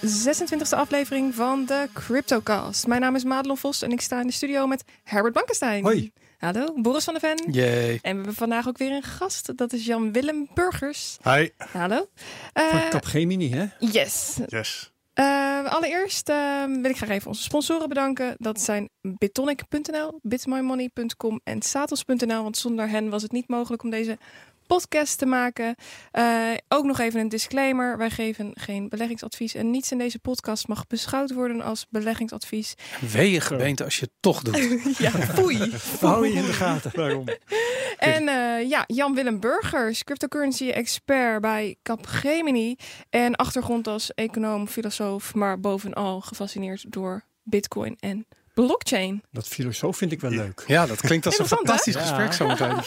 de 26e aflevering van de CryptoCast. Mijn naam is Madelon Vos en ik sta in de studio met Herbert Blankenstein. Hoi. Hallo, Boris van der Ven. Yay. En we hebben vandaag ook weer een gast. Dat is Jan-Willem Burgers. Hi. Hallo. Van Eh, Capgemini, hè? yes. Yes. Eh, allereerst eh, wil ik graag even onze sponsoren bedanken. Dat zijn bitonic.nl, bitmymoney.com en satos.nl. Want zonder hen was het niet mogelijk om deze podcast te maken. Eh, ook nog even een disclaimer. Wij geven geen beleggingsadvies. En niets in deze podcast mag beschouwd worden als beleggingsadvies. Wee je gemeente als je het toch doet. ja, foei. Hou je in de gaten. Waarom? En eh, ja, Jan-Willem Burgers, cryptocurrency expert bij Capgemini. En achtergrond als econoom, filosoof, maar bovenal gefascineerd door bitcoin en blockchain. Dat filosoof vind ik wel leuk. Ja, dat klinkt als een hè? fantastisch Ja. gesprek zometeen.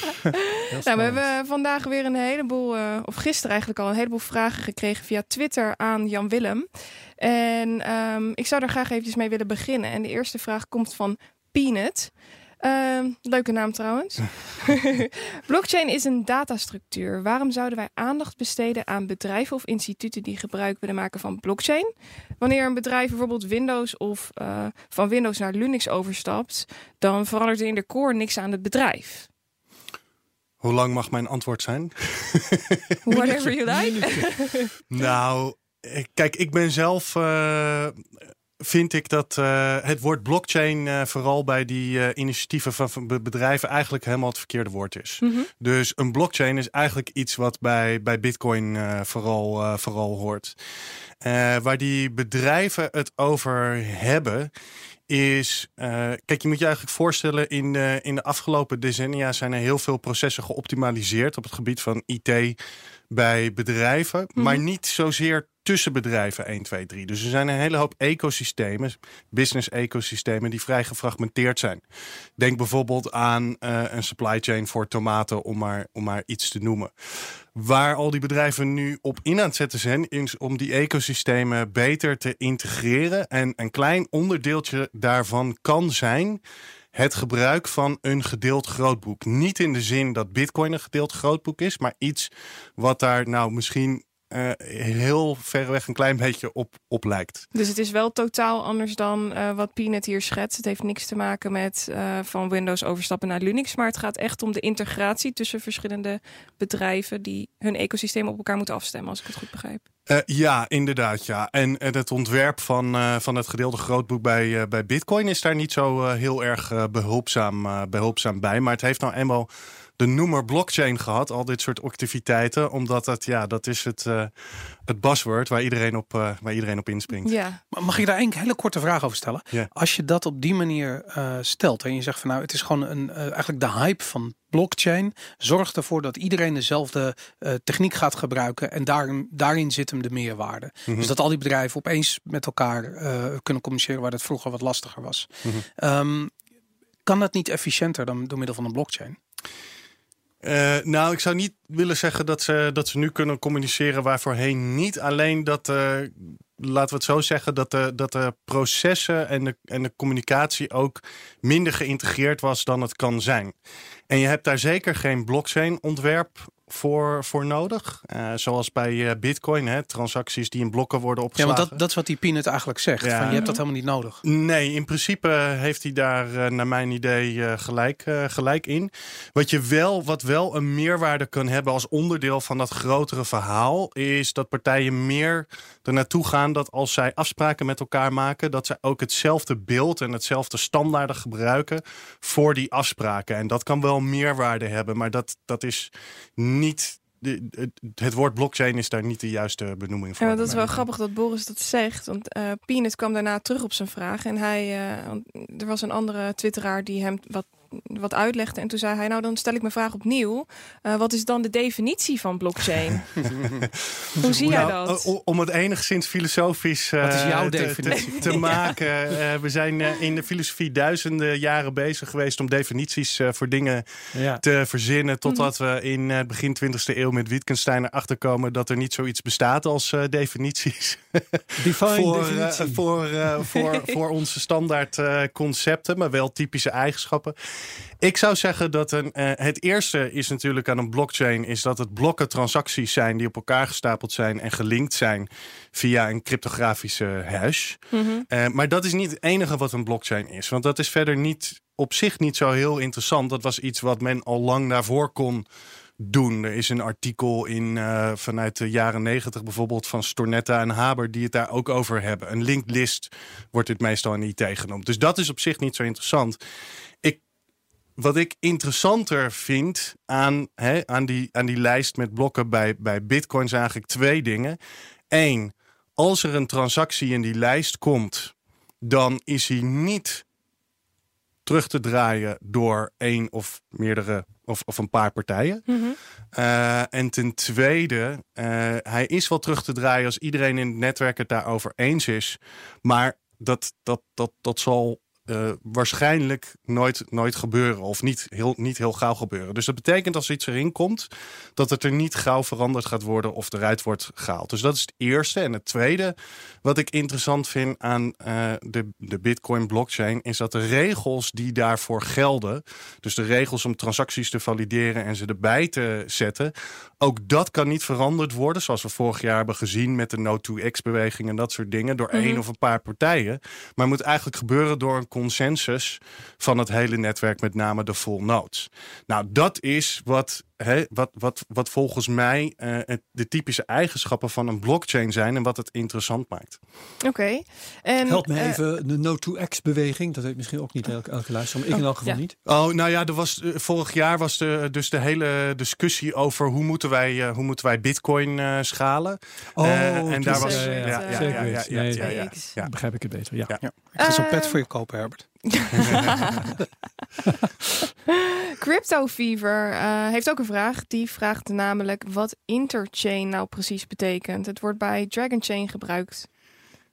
Heel Nou, we hebben vandaag weer een heleboel, eh, of gisteren eigenlijk al, een heleboel vragen gekregen via Twitter aan Jan Willem. En ehm, ik zou daar graag eventjes mee willen beginnen. En de eerste vraag komt van Peanut. Ehm, leuke naam trouwens. Blockchain is een datastructuur. Waarom zouden wij aandacht besteden aan bedrijven of instituten die gebruik willen maken van blockchain? Wanneer een bedrijf bijvoorbeeld Windows of eh, van Windows naar Linux overstapt, dan verandert er in de core niks aan het bedrijf. Hoe lang mag mijn antwoord zijn? Whatever you like. nou, kijk, ik ben zelf. eh, vind ik dat eh, het woord blockchain eh, vooral bij die eh, initiatieven van, van be- bedrijven eigenlijk helemaal het verkeerde woord is. Mhm. Dus een blockchain is eigenlijk iets wat bij, bij Bitcoin vooral, vooral hoort. Waar die bedrijven het over hebben, is. kijk, je moet je eigenlijk voorstellen: in de, in de afgelopen decennia zijn er heel veel processen geoptimaliseerd op het gebied van IT bij bedrijven, Mhm. maar niet zozeer tussen bedrijven 1, 2, 3. Dus er zijn een hele hoop ecosystemen, business-ecosystemen, die vrij gefragmenteerd zijn. Denk bijvoorbeeld aan eh, een supply chain voor tomaten, om maar, om maar iets te noemen. Waar al die bedrijven nu op in aan het zetten zijn, is om die ecosystemen beter te integreren. En een klein onderdeeltje daarvan kan zijn het gebruik van een gedeeld grootboek. Niet in de zin dat Bitcoin een gedeeld grootboek is, maar iets wat daar nou misschien eh, heel verreweg een klein beetje op, op lijkt. Dus het is wel totaal anders dan eh, wat Peanut hier schetst. Het heeft niks te maken met eh, van Windows overstappen naar Linux. Maar het gaat echt om de integratie tussen verschillende bedrijven die hun ecosysteem op elkaar moeten afstemmen, als ik het goed begrijp. Ja, inderdaad. Ja. En het ontwerp van, van het gedeelde grootboek bij, bij Bitcoin is daar niet zo heel erg eh, behulpzaam, eh, behulpzaam bij. Maar het heeft nou eenmaal de noemer blockchain gehad, al dit soort activiteiten. Omdat dat, ja, dat is het, eh, het buzzword waar iedereen op, eh, waar iedereen op inspringt. Ja, Maar Mag ik daar een hele korte vraag over stellen? Ja. Als je dat op die manier eh, stelt en je zegt van nou, het is gewoon een, eh, eigenlijk de hype van blockchain. Zorgt ervoor dat iedereen dezelfde eh, techniek gaat gebruiken en daarin, daarin zit hem de meerwaarde. Mhm. Dus dat al die bedrijven opeens met elkaar eh, kunnen communiceren waar dat vroeger wat lastiger was. Mhm. Ehm, kan dat niet efficiënter dan door middel van een blockchain? Eh, nou, ik zou niet willen zeggen dat ze, dat ze nu kunnen communiceren waar voorheen niet. Alleen dat, eh, laten we het zo zeggen, dat de, dat de processen en de, en de communicatie ook minder geïntegreerd was dan het kan zijn. En je hebt daar zeker geen blockchain ontwerp voor, voor nodig. Eh, zoals bij eh, Bitcoin, hè, transacties die in blokken worden Ja, opgeslagen. want dat, dat is wat die Peanut eigenlijk zegt. Ja. Van, je hebt dat helemaal niet nodig. Nee, in principe heeft hij daar eh, naar mijn idee gelijk, gelijk in. Wat, je wel, wat wel een meerwaarde kan hebben als onderdeel van dat grotere verhaal, is dat partijen meer er naartoe gaan dat als zij afspraken met elkaar maken, dat zij ook hetzelfde beeld en hetzelfde standaarden gebruiken voor die afspraken. En dat kan wel meerwaarde hebben, maar dat, dat is niet. De- Het, woord blockchain is daar niet de juiste benoeming voor. Ja, dat is wel grappig dat Boris dat zegt. Want eh Peanut kwam daarna terug op zijn vraag. En hij, eh, er was een andere twitteraar die hem wat, wat uitlegde. En toen zei hij, nou dan stel ik mijn vraag opnieuw. Eh, wat is dan de definitie van blockchain? Hoe zie jij Nou, dat? eh, o- om het enigszins filosofisch eh, Wat is jouw te- te, definitie? te maken. eh, we zijn eh, in de filosofie duizenden jaren bezig geweest om definities eh, voor dingen Ja. te verzinnen. Totdat we in eh, begin 20e eeuw met Wittgenstein erachter komen dat er niet zoiets bestaat als eh, definities. Define voor, definitie. voor, eh, voor, voor onze standaard eh, concepten, maar wel typische eigenschappen. Ik zou zeggen dat een, eh, het eerste is natuurlijk aan een blockchain... is dat het blokken transacties zijn die op elkaar gestapeld zijn... en gelinkt zijn via een cryptografische hash. Mhm. Eh, maar dat is niet het enige wat een blockchain is. Want dat is verder niet op zich niet zo heel interessant. Dat was iets wat men al lang daarvoor kon doen. Er is een artikel in, eh, vanuit de jaren negentig bijvoorbeeld van Stornetta en Haber die het daar ook over hebben. Een linked list wordt dit meestal in IT genoemd. Dus dat is op zich niet zo interessant. Wat ik interessanter vind aan, hè, aan, die, aan die lijst met blokken bij, bij Bitcoin zijn eigenlijk twee dingen. Eén, als er een transactie in die lijst komt, dan is hij niet terug te draaien door één of meerdere of, of een paar partijen. Mhm. Uh, en ten tweede, uh, hij is wel terug te draaien als iedereen in het netwerk het daarover eens is. Maar dat, dat, dat, dat zal uh, waarschijnlijk nooit, nooit gebeuren. Of niet heel, niet heel gauw gebeuren. Dus dat betekent als iets erin komt, dat het er niet gauw veranderd gaat worden of eruit wordt gehaald. Dus dat is het eerste. En het tweede, wat ik interessant vind aan uh, de, de Bitcoin blockchain, is dat de regels die daarvoor gelden, dus de regels om transacties te valideren en ze erbij te zetten, ook dat kan niet veranderd worden, zoals we vorig jaar hebben gezien met de No2X-beweging en dat soort dingen, door mm -hmm. één of een paar partijen. Maar moet eigenlijk gebeuren door een consensus van het hele netwerk, met name de full nodes. Nou, dat is wat, he, wat, wat, wat volgens mij uh, de typische eigenschappen van een blockchain zijn en wat het interessant maakt. Oké. Okay. En Help me uh, even, de No2X-beweging, dat weet misschien ook niet elke, elke luisteraar, maar ik oh, in elk geval ja. niet. Oh, nou ja, er was, uh, vorig jaar was de, dus de hele discussie over hoe moeten wij, hoe moeten wij Bitcoin uh, schalen. Oh, en daar was. ja, ja, ja, ja, ja, ja, nee, ja, ja, ja. begrijp ik het beter. Ja. Ja. Ik ga zo'n pet voor je kopen, Herbert. Crypto Fever uh, heeft ook een vraag. Die vraagt namelijk wat interchain nou precies betekent. Het wordt bij Dragon Chain gebruikt.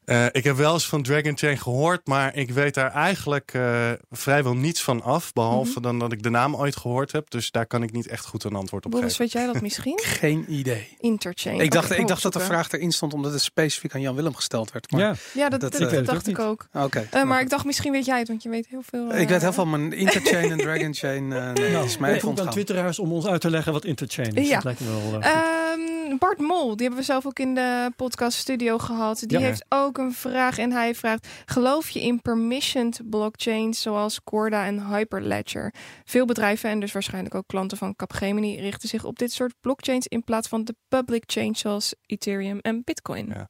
Uh, ik heb wel eens van Dragon Chain gehoord, maar ik weet daar eigenlijk uh, vrijwel niets van af. Behalve mm -hmm. dan dat ik de naam ooit gehoord heb. Dus daar kan ik niet echt goed een antwoord op Boris, geven. weet jij dat misschien? Geen idee. Interchain. Ik dacht, okay, ik dacht dat de vraag erin stond omdat het specifiek aan Jan Willem gesteld werd. Maar ja, ja dat, dat, dat, dat dacht ik ook. Oké. Okay. Uh, maar ik dacht misschien weet jij het, want je weet heel veel. ik weet heel veel, maar Interchain en Dragon Chain nee, nou, is mij aan twitteraars om ons uit te leggen wat Interchain is. Ja. Dat lijkt me wel um, Bart Mol, die hebben we zelf ook in de podcast studio gehad. Die Ja. heeft ook een vraag en hij vraagt: geloof je in permissioned blockchains zoals Corda en Hyperledger? Veel bedrijven en dus waarschijnlijk ook klanten van Capgemini richten zich op dit soort blockchains in plaats van de public chains zoals Ethereum en Bitcoin. Ja.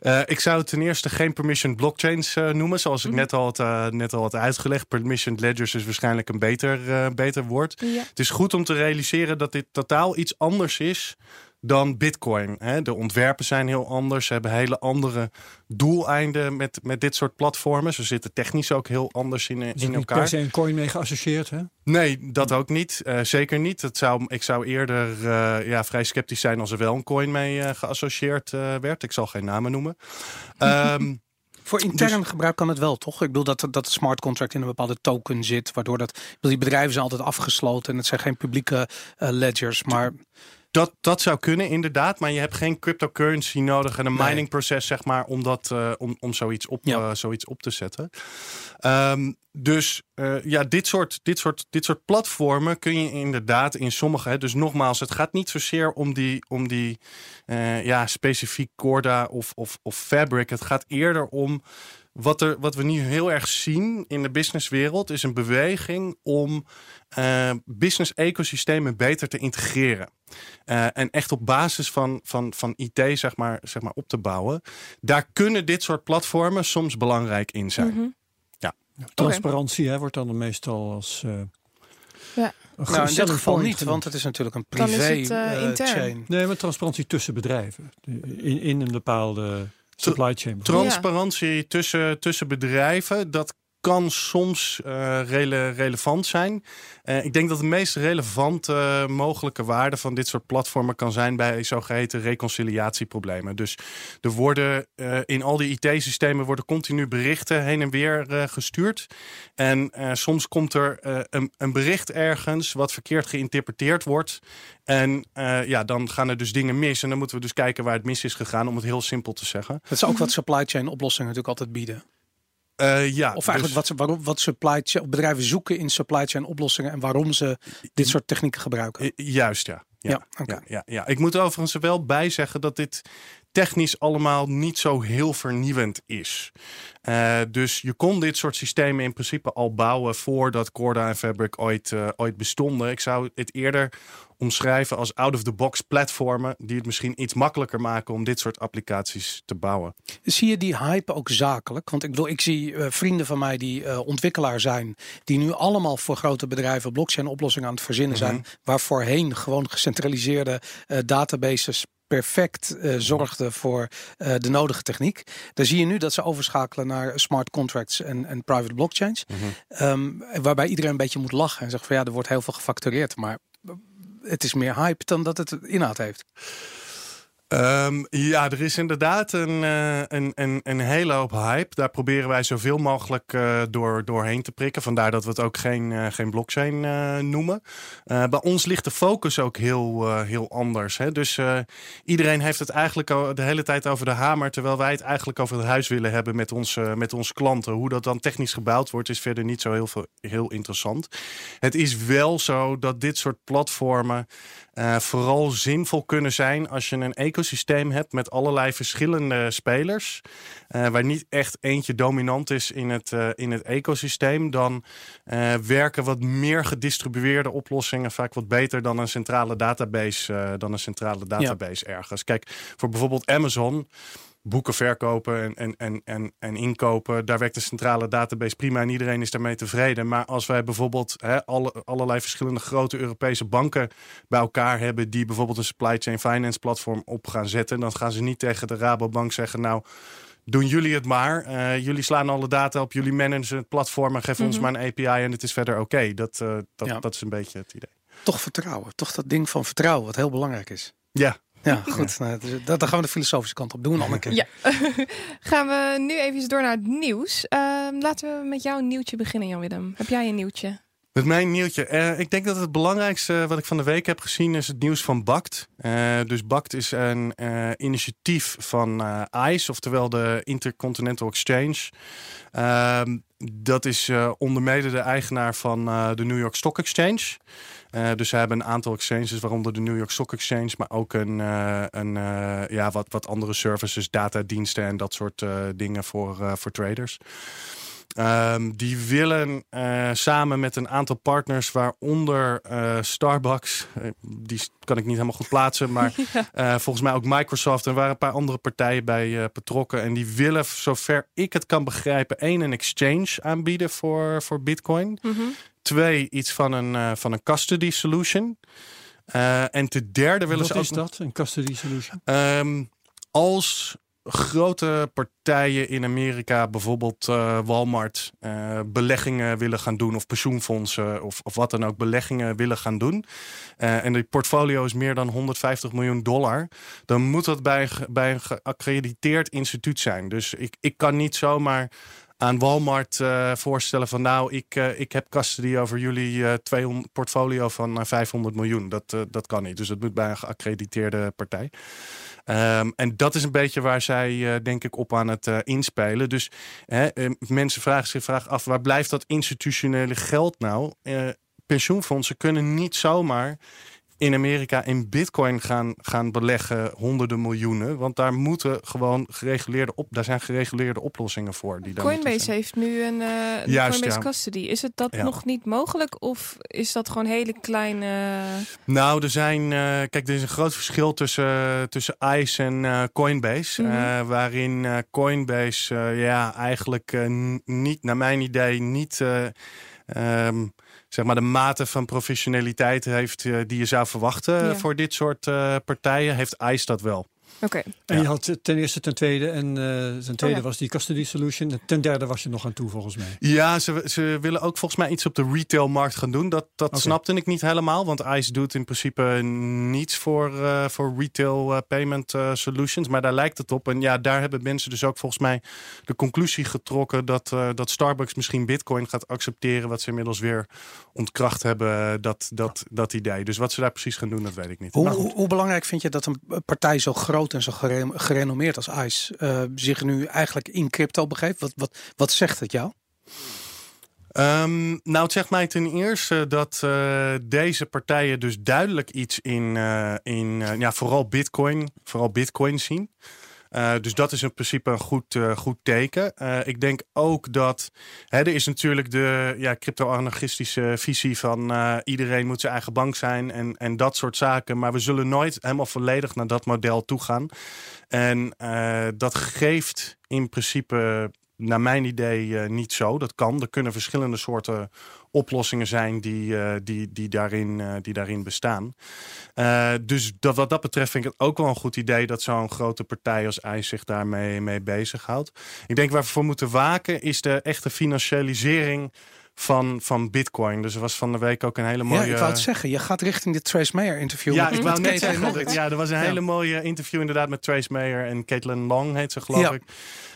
Uh, ik zou ten eerste geen permissioned blockchains uh, noemen, zoals ik Mhm. net, al had, uh, net al had uitgelegd. Permissioned ledgers is waarschijnlijk een beter, beter woord. Ja. Het is goed om te realiseren dat dit totaal iets anders is dan Bitcoin. Hè. De ontwerpen zijn heel anders. Ze hebben hele andere doeleinden met, met dit soort platformen. Ze zitten technisch ook heel anders in, Er in per elkaar. se een coin mee geassocieerd, hè? Nee, dat ook niet. Uh, zeker niet. Het zou, ik zou eerder uh, ja, vrij sceptisch zijn als er wel een coin mee uh, geassocieerd werd. Ik zal geen namen noemen. Um, Voor intern dus, gebruik kan het wel, toch? Ik bedoel dat, dat de smart contract in een bepaalde token zit, waardoor dat. Die bedrijven zijn altijd afgesloten en het zijn geen publieke uh, ledgers, maar. Dat, dat zou kunnen, inderdaad. Maar je hebt geen cryptocurrency nodig en een Nee. miningproces, zeg maar, om, dat, uh, om, om zoiets, op, Ja. uh, zoiets op te zetten. Um, dus uh, ja, dit soort, dit, soort, dit soort platformen kun je inderdaad in sommige. Hè, dus nogmaals, het gaat niet zozeer om die, om die ja, specifiek Corda of, of, of Fabric. Het gaat eerder om wat, er, wat we nu heel erg zien in de businesswereld, is een beweging om uh, business ecosystemen beter te integreren. Uh, en echt op basis van, van, van IT zeg maar, zeg maar op te bouwen. Daar kunnen dit soort platformen soms belangrijk in zijn. Mhm. Transparantie hè, wordt dan meestal als. Uh, Ja. Nou, in dit geval niet, want het is natuurlijk een Dan is privé het, uh, eh, intern. chain. Nee, maar transparantie tussen bedrijven. In, in een bepaalde supply chain. Transparantie tussen, tussen bedrijven, dat kan soms uh, rele relevant zijn. Uh, ik denk dat de meest relevante uh, mogelijke waarde van dit soort platformen kan zijn bij zogeheten reconciliatieproblemen. Dus er worden in al die IT-systemen worden continu berichten heen en weer gestuurd. En soms komt er een, een bericht ergens wat verkeerd geïnterpreteerd wordt. En ja, dan gaan er dus dingen mis. En dan moeten we dus kijken waar het mis is gegaan, om het heel simpel te zeggen. Dat is ook wat supply chain oplossingen natuurlijk altijd bieden. Eh, ja, Of eigenlijk dus- wat, ze, waarom, wat supply chain, bedrijven zoeken in supply chain oplossingen en waarom ze dit soort technieken gebruiken. Juist, ja. Ja, Ja, ja, oké. ja, ja, Ik moet er overigens er wel bij zeggen dat dit technisch allemaal niet zo heel vernieuwend is. Eh, dus je kon dit soort systemen in principe al bouwen voordat Corda en Fabric ooit, eh, ooit bestonden. Ik zou het eerder omschrijven als out-of-the-box platformen die het misschien iets makkelijker maken om dit soort applicaties te bouwen. Zie je die hype ook zakelijk? Want ik bedoel, ik zie eh, vrienden van mij die eh, ontwikkelaar zijn, die nu allemaal voor grote bedrijven blockchain oplossingen aan het verzinnen zijn, Mhm. waar voorheen gewoon gecentraliseerde eh, databases perfect eh, zorgden voor eh, de nodige techniek. Daar zie je nu dat ze overschakelen naar smart contracts en, en private blockchains. Ehm, waarbij iedereen een beetje moet lachen en zegt van ja, er wordt heel veel gefactureerd, maar het is meer hype dan dat het inhoud heeft. Ehm, ja, er is inderdaad een, eh, een, een, een hele hoop hype. Daar proberen wij zoveel mogelijk eh, door, doorheen te prikken. Vandaar dat we het ook geen, eh, geen blockchain noemen. Bij ons ligt de focus ook heel, heel anders. Hè? Dus iedereen heeft het eigenlijk de hele tijd over de hamer. Terwijl wij het eigenlijk over het huis willen hebben met, ons, met onze klanten. Hoe dat dan technisch gebouwd wordt, is verder niet zo heel, veel, heel interessant. Het is wel zo dat dit soort platformen eh, vooral zinvol kunnen zijn als je een ecosysteem hebt met allerlei verschillende spelers. eh, waar niet echt eentje dominant is in het, eh, in het ecosysteem. Dan werken wat meer gedistribueerde oplossingen vaak wat beter dan een centrale database, dan een centrale database ergens. Kijk, voor bijvoorbeeld Amazon boeken verkopen en, en, en, en, en inkopen. Daar werkt de centrale database prima en iedereen is daarmee tevreden. Maar als wij bijvoorbeeld hè, alle, allerlei verschillende grote Europese banken bij elkaar hebben die bijvoorbeeld een supply chain finance platform op gaan zetten, dan gaan ze niet tegen de Rabobank zeggen, nou. Doen jullie het maar. Eh, jullie slaan alle data op jullie management platform en geven ons maar een API en het is verder oké. Dat, eh, dat, Ja. dat is een beetje het idee. Toch vertrouwen, toch dat ding van vertrouwen, wat heel belangrijk is. Ja, Ja, goed. Nou, dus dat, dan gaan we de filosofische kant op doen. Keer. Ja. Gaan we nu even door naar het nieuws. Ehm, laten we met jouw nieuwtje beginnen, Jan-Willem. Heb jij een nieuwtje? Met mijn nieuwtje. Eh, ik denk dat het belangrijkste wat ik van de week heb gezien is het nieuws van BACT. Eh, dus BACT is een eh, initiatief van ICE, oftewel de Intercontinental Exchange. Ehm, dat is onder mede de eigenaar van de New York Stock Exchange. Dus ze hebben een aantal exchanges, waaronder de New York Stock Exchange, maar ook een, een, ja, wat, wat andere services, datadiensten en dat soort dingen voor, voor traders. Ehm, die willen eh, samen met een aantal partners, waaronder eh, Starbucks, eh, die kan ik niet helemaal goed plaatsen, maar eh, volgens mij ook Microsoft en waren een paar andere partijen bij eh, betrokken. En die willen, zover ik het kan begrijpen, één, een exchange aanbieden voor, voor Bitcoin. Mhm. Twee, iets van een, eh, van een custody solution. Eh, en ten derde willen Wat ze is ook dat, een custody solution? Ehm, als grote partijen in Amerika, bijvoorbeeld eh, Walmart, eh, beleggingen willen gaan doen, of pensioenfondsen, of, of wat dan ook, beleggingen willen gaan doen. eh, en die portfolio is meer dan 150 miljoen dollar. Dan moet dat bij, bij een geaccrediteerd instituut zijn. Dus ik, ik kan niet zomaar aan Walmart voorstellen van nou, ik, eh, ik heb custody over jullie eh 200 portfolio van eh, 500 miljoen. Dat, dat kan niet. Dus dat moet bij een geaccrediteerde partij. Ehm, en dat is een beetje waar zij, eh, denk ik, op aan het eh, inspelen. Dus hè, eh, mensen vragen zich vragen af, waar blijft dat institutionele geld nou? Eh, pensioenfondsen kunnen niet zomaar in Amerika in bitcoin gaan, gaan beleggen honderden miljoenen. Want daar moeten gewoon gereguleerde op, daar zijn gereguleerde oplossingen voor. Die Coinbase heeft nu een, Juist, Coinbase ja. custody. Is het dat Ja. nog niet mogelijk? Of is dat gewoon hele kleine... Nou, er zijn. eh, kijk, er is een groot verschil tussen, tussen ICE en eh, Coinbase. Mhm. waarin Coinbase ja, eigenlijk niet, naar mijn idee, niet. ehm, zeg maar de mate van professionaliteit heeft eh, die je zou verwachten Ja. voor dit soort eh, partijen, heeft ICE dat wel. Oké, En Ja. je had ten eerste, ten tweede en eh ten tweede ja. was die custody solution. En ten derde was je nog aan toe volgens mij. Ja, ze, ze willen ook volgens mij iets op de retailmarkt gaan doen. Dat, dat snapte ik niet helemaal. Want ICE doet in principe niets voor, eh, voor retail eh, payment eh, solutions. Maar daar lijkt het op. En ja, daar hebben mensen dus ook volgens mij de conclusie getrokken dat, eh, dat Starbucks misschien Bitcoin gaat accepteren. Wat ze inmiddels weer ontkracht hebben, dat, dat, dat idee. Dus wat ze daar precies gaan doen, dat weet ik niet. Hoe, hoe belangrijk vind je dat een partij zo groot en zo gere- gerenommeerd als ICE eh, zich nu eigenlijk in crypto begeeft? Wat, wat, wat zegt het jou? Ehm, nou, het zegt mij ten eerste dat eh, deze partijen dus duidelijk iets in, eh, in ja, vooral Bitcoin, vooral Bitcoin zien. Eh, dus dat is in principe een goed, eh, goed teken. Eh, ik denk ook dat hè, er is natuurlijk de ja, crypto-anarchistische visie van iedereen moet zijn eigen bank zijn en, en dat soort zaken. Maar we zullen nooit helemaal volledig naar dat model toe gaan. En dat geeft in principe naar mijn idee eh, niet zo. Dat kan. Er kunnen verschillende soorten oplossingen zijn die, eh, die, die, daarin, eh, die daarin bestaan. Dus dat, wat dat betreft vind ik het ook wel een goed idee dat zo'n grote partij als ICE zich daarmee mee bezighoudt. Ik denk waar we voor moeten waken is de echte financialisering van, van Bitcoin. Dus er was van de week ook een hele mooie. Ja, ik wou het zeggen. Je gaat richting dit Trace Mayer interview. Ja, ik wou met net zeggen. Ja, er was een Ja. hele mooie interview inderdaad met Trace Mayer en Caitlin Long heet ze geloof Ja. ik.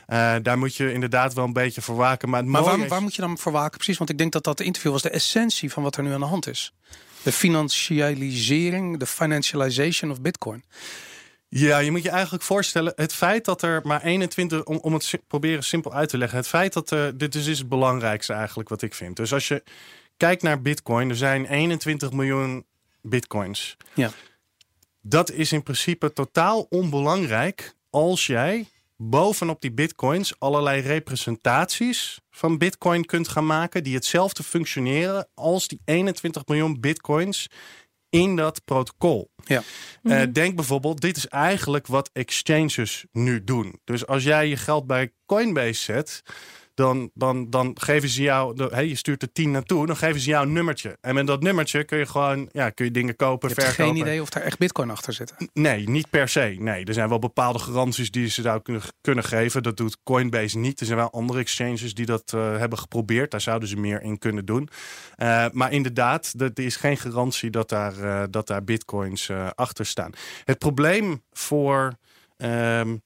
Eh, daar moet je inderdaad wel een beetje voor waken. Maar, Maar waar, is- waar moet je dan voor waken? Precies, want ik denk dat dat interview was de essentie van wat er nu aan de hand is. De financialisering, de financialization of Bitcoin. Ja, je moet je eigenlijk voorstellen, het feit dat er maar 21, om, om het proberen simpel uit te leggen, het feit dat er, dit is, is het belangrijkste eigenlijk wat ik vind. Dus als je kijkt naar Bitcoin, er zijn 21 miljoen Bitcoins. Ja. Dat is in principe totaal onbelangrijk als jij bovenop die Bitcoins allerlei representaties van Bitcoin kunt gaan maken die hetzelfde functioneren als die 21 miljoen Bitcoins in dat protocol. Ja. Eh, Mhm. denk bijvoorbeeld, dit is eigenlijk wat exchanges nu doen. Dus als jij je geld bij Coinbase zet, dan, dan, dan geven ze jou, de, hey, je stuurt er 10 naartoe, dan geven ze jou een nummertje. En met dat nummertje kun je gewoon ja, kun je dingen kopen, Je verkopen. geen idee of daar echt Bitcoin achter zit. Nee, niet per se. Nee, er zijn wel bepaalde garanties die ze zou kunnen, kunnen geven. Dat doet Coinbase niet. Er zijn wel andere exchanges die dat eh, hebben geprobeerd. Daar zouden ze meer in kunnen doen. Eh, maar inderdaad, er is geen garantie dat daar, eh, dat daar bitcoins achter staan. Het probleem voor. ehm,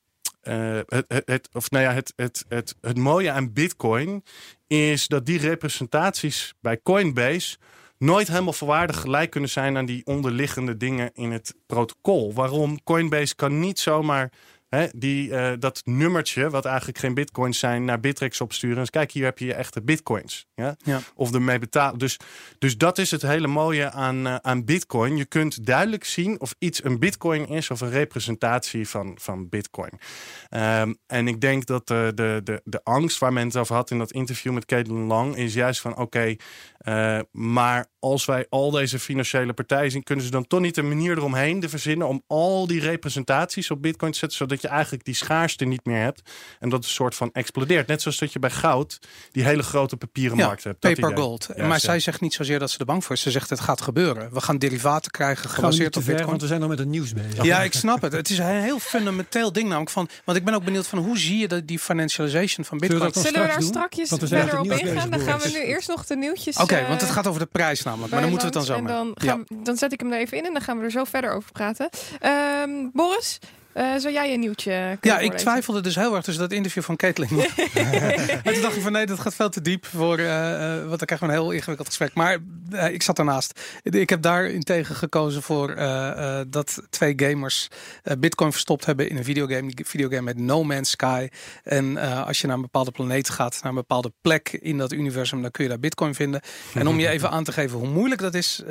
eh, het, het, of nou ja, het, het, het, het mooie aan Bitcoin is dat die representaties bij Coinbase nooit helemaal volwaardig gelijk kunnen zijn aan die onderliggende dingen in het protocol. Waarom? Coinbase kan niet zomaar hè, die, eh, dat nummertje, wat eigenlijk geen bitcoins zijn, naar Bittrex opsturen. Dus kijk, hier heb je je echte bitcoins. Ja? Ja. Of ermee betalen. Dus, dus dat is het hele mooie aan, eh, aan bitcoin. Je kunt duidelijk zien of iets een bitcoin is of een representatie van, van bitcoin. Ehm, en ik denk dat de, de, de, de angst waar men het over had in dat interview met Caitlin Lang is juist van oké, eh, maar als wij al deze financiële partijen zien, kunnen ze dan toch niet een manier eromheen te verzinnen om al die representaties op bitcoin te zetten, zodat je eigenlijk die schaarste niet meer hebt en dat het een soort van explodeert. Net zoals dat je bij goud die hele grote papieren Ja, markt hebt. Dat Paper idee. gold. Ja, maar zij zegt niet zozeer dat ze er bang voor is. Ze zegt het gaat gebeuren. We gaan derivaten krijgen gebaseerd te op ver, Bitcoin. want we zijn nog met het nieuws bezig. Ja, ik snap het. Het is een heel fundamenteel ding namelijk van. Want ik ben ook benieuwd van hoe zie je dat die financialization van Zullen we Bitcoin. dat Zullen we daar straks doen? strakjes verder op ingaan? Dan gaan we nu eerst nog de nieuwtjes. Oké, eh, want het gaat over de prijs namelijk. Maar dan moeten we het dan zo En dan, maken. gaan we- dan zet ik hem er even in en dan gaan we er zo verder over praten. Ehm, Boris, eh, zou jij een nieuwtje kunnen Ja, ik voorlezen? twijfelde dus heel erg tussen dat interview van Caitlin. en toen dacht ik van nee, dat gaat veel te diep voor, eh, eh, want dan krijgen we een heel ingewikkeld gesprek. Maar ik zat daarnaast. Ik heb daarin tegen gekozen voor eh, eh, dat twee gamers eh, Bitcoin verstopt hebben in een videogame. Die videogame met No Man's Sky. En eh, als je naar een bepaalde planeet gaat, naar een bepaalde plek in dat universum, dan kun je daar Bitcoin vinden. En om je even aan te geven hoe moeilijk dat is,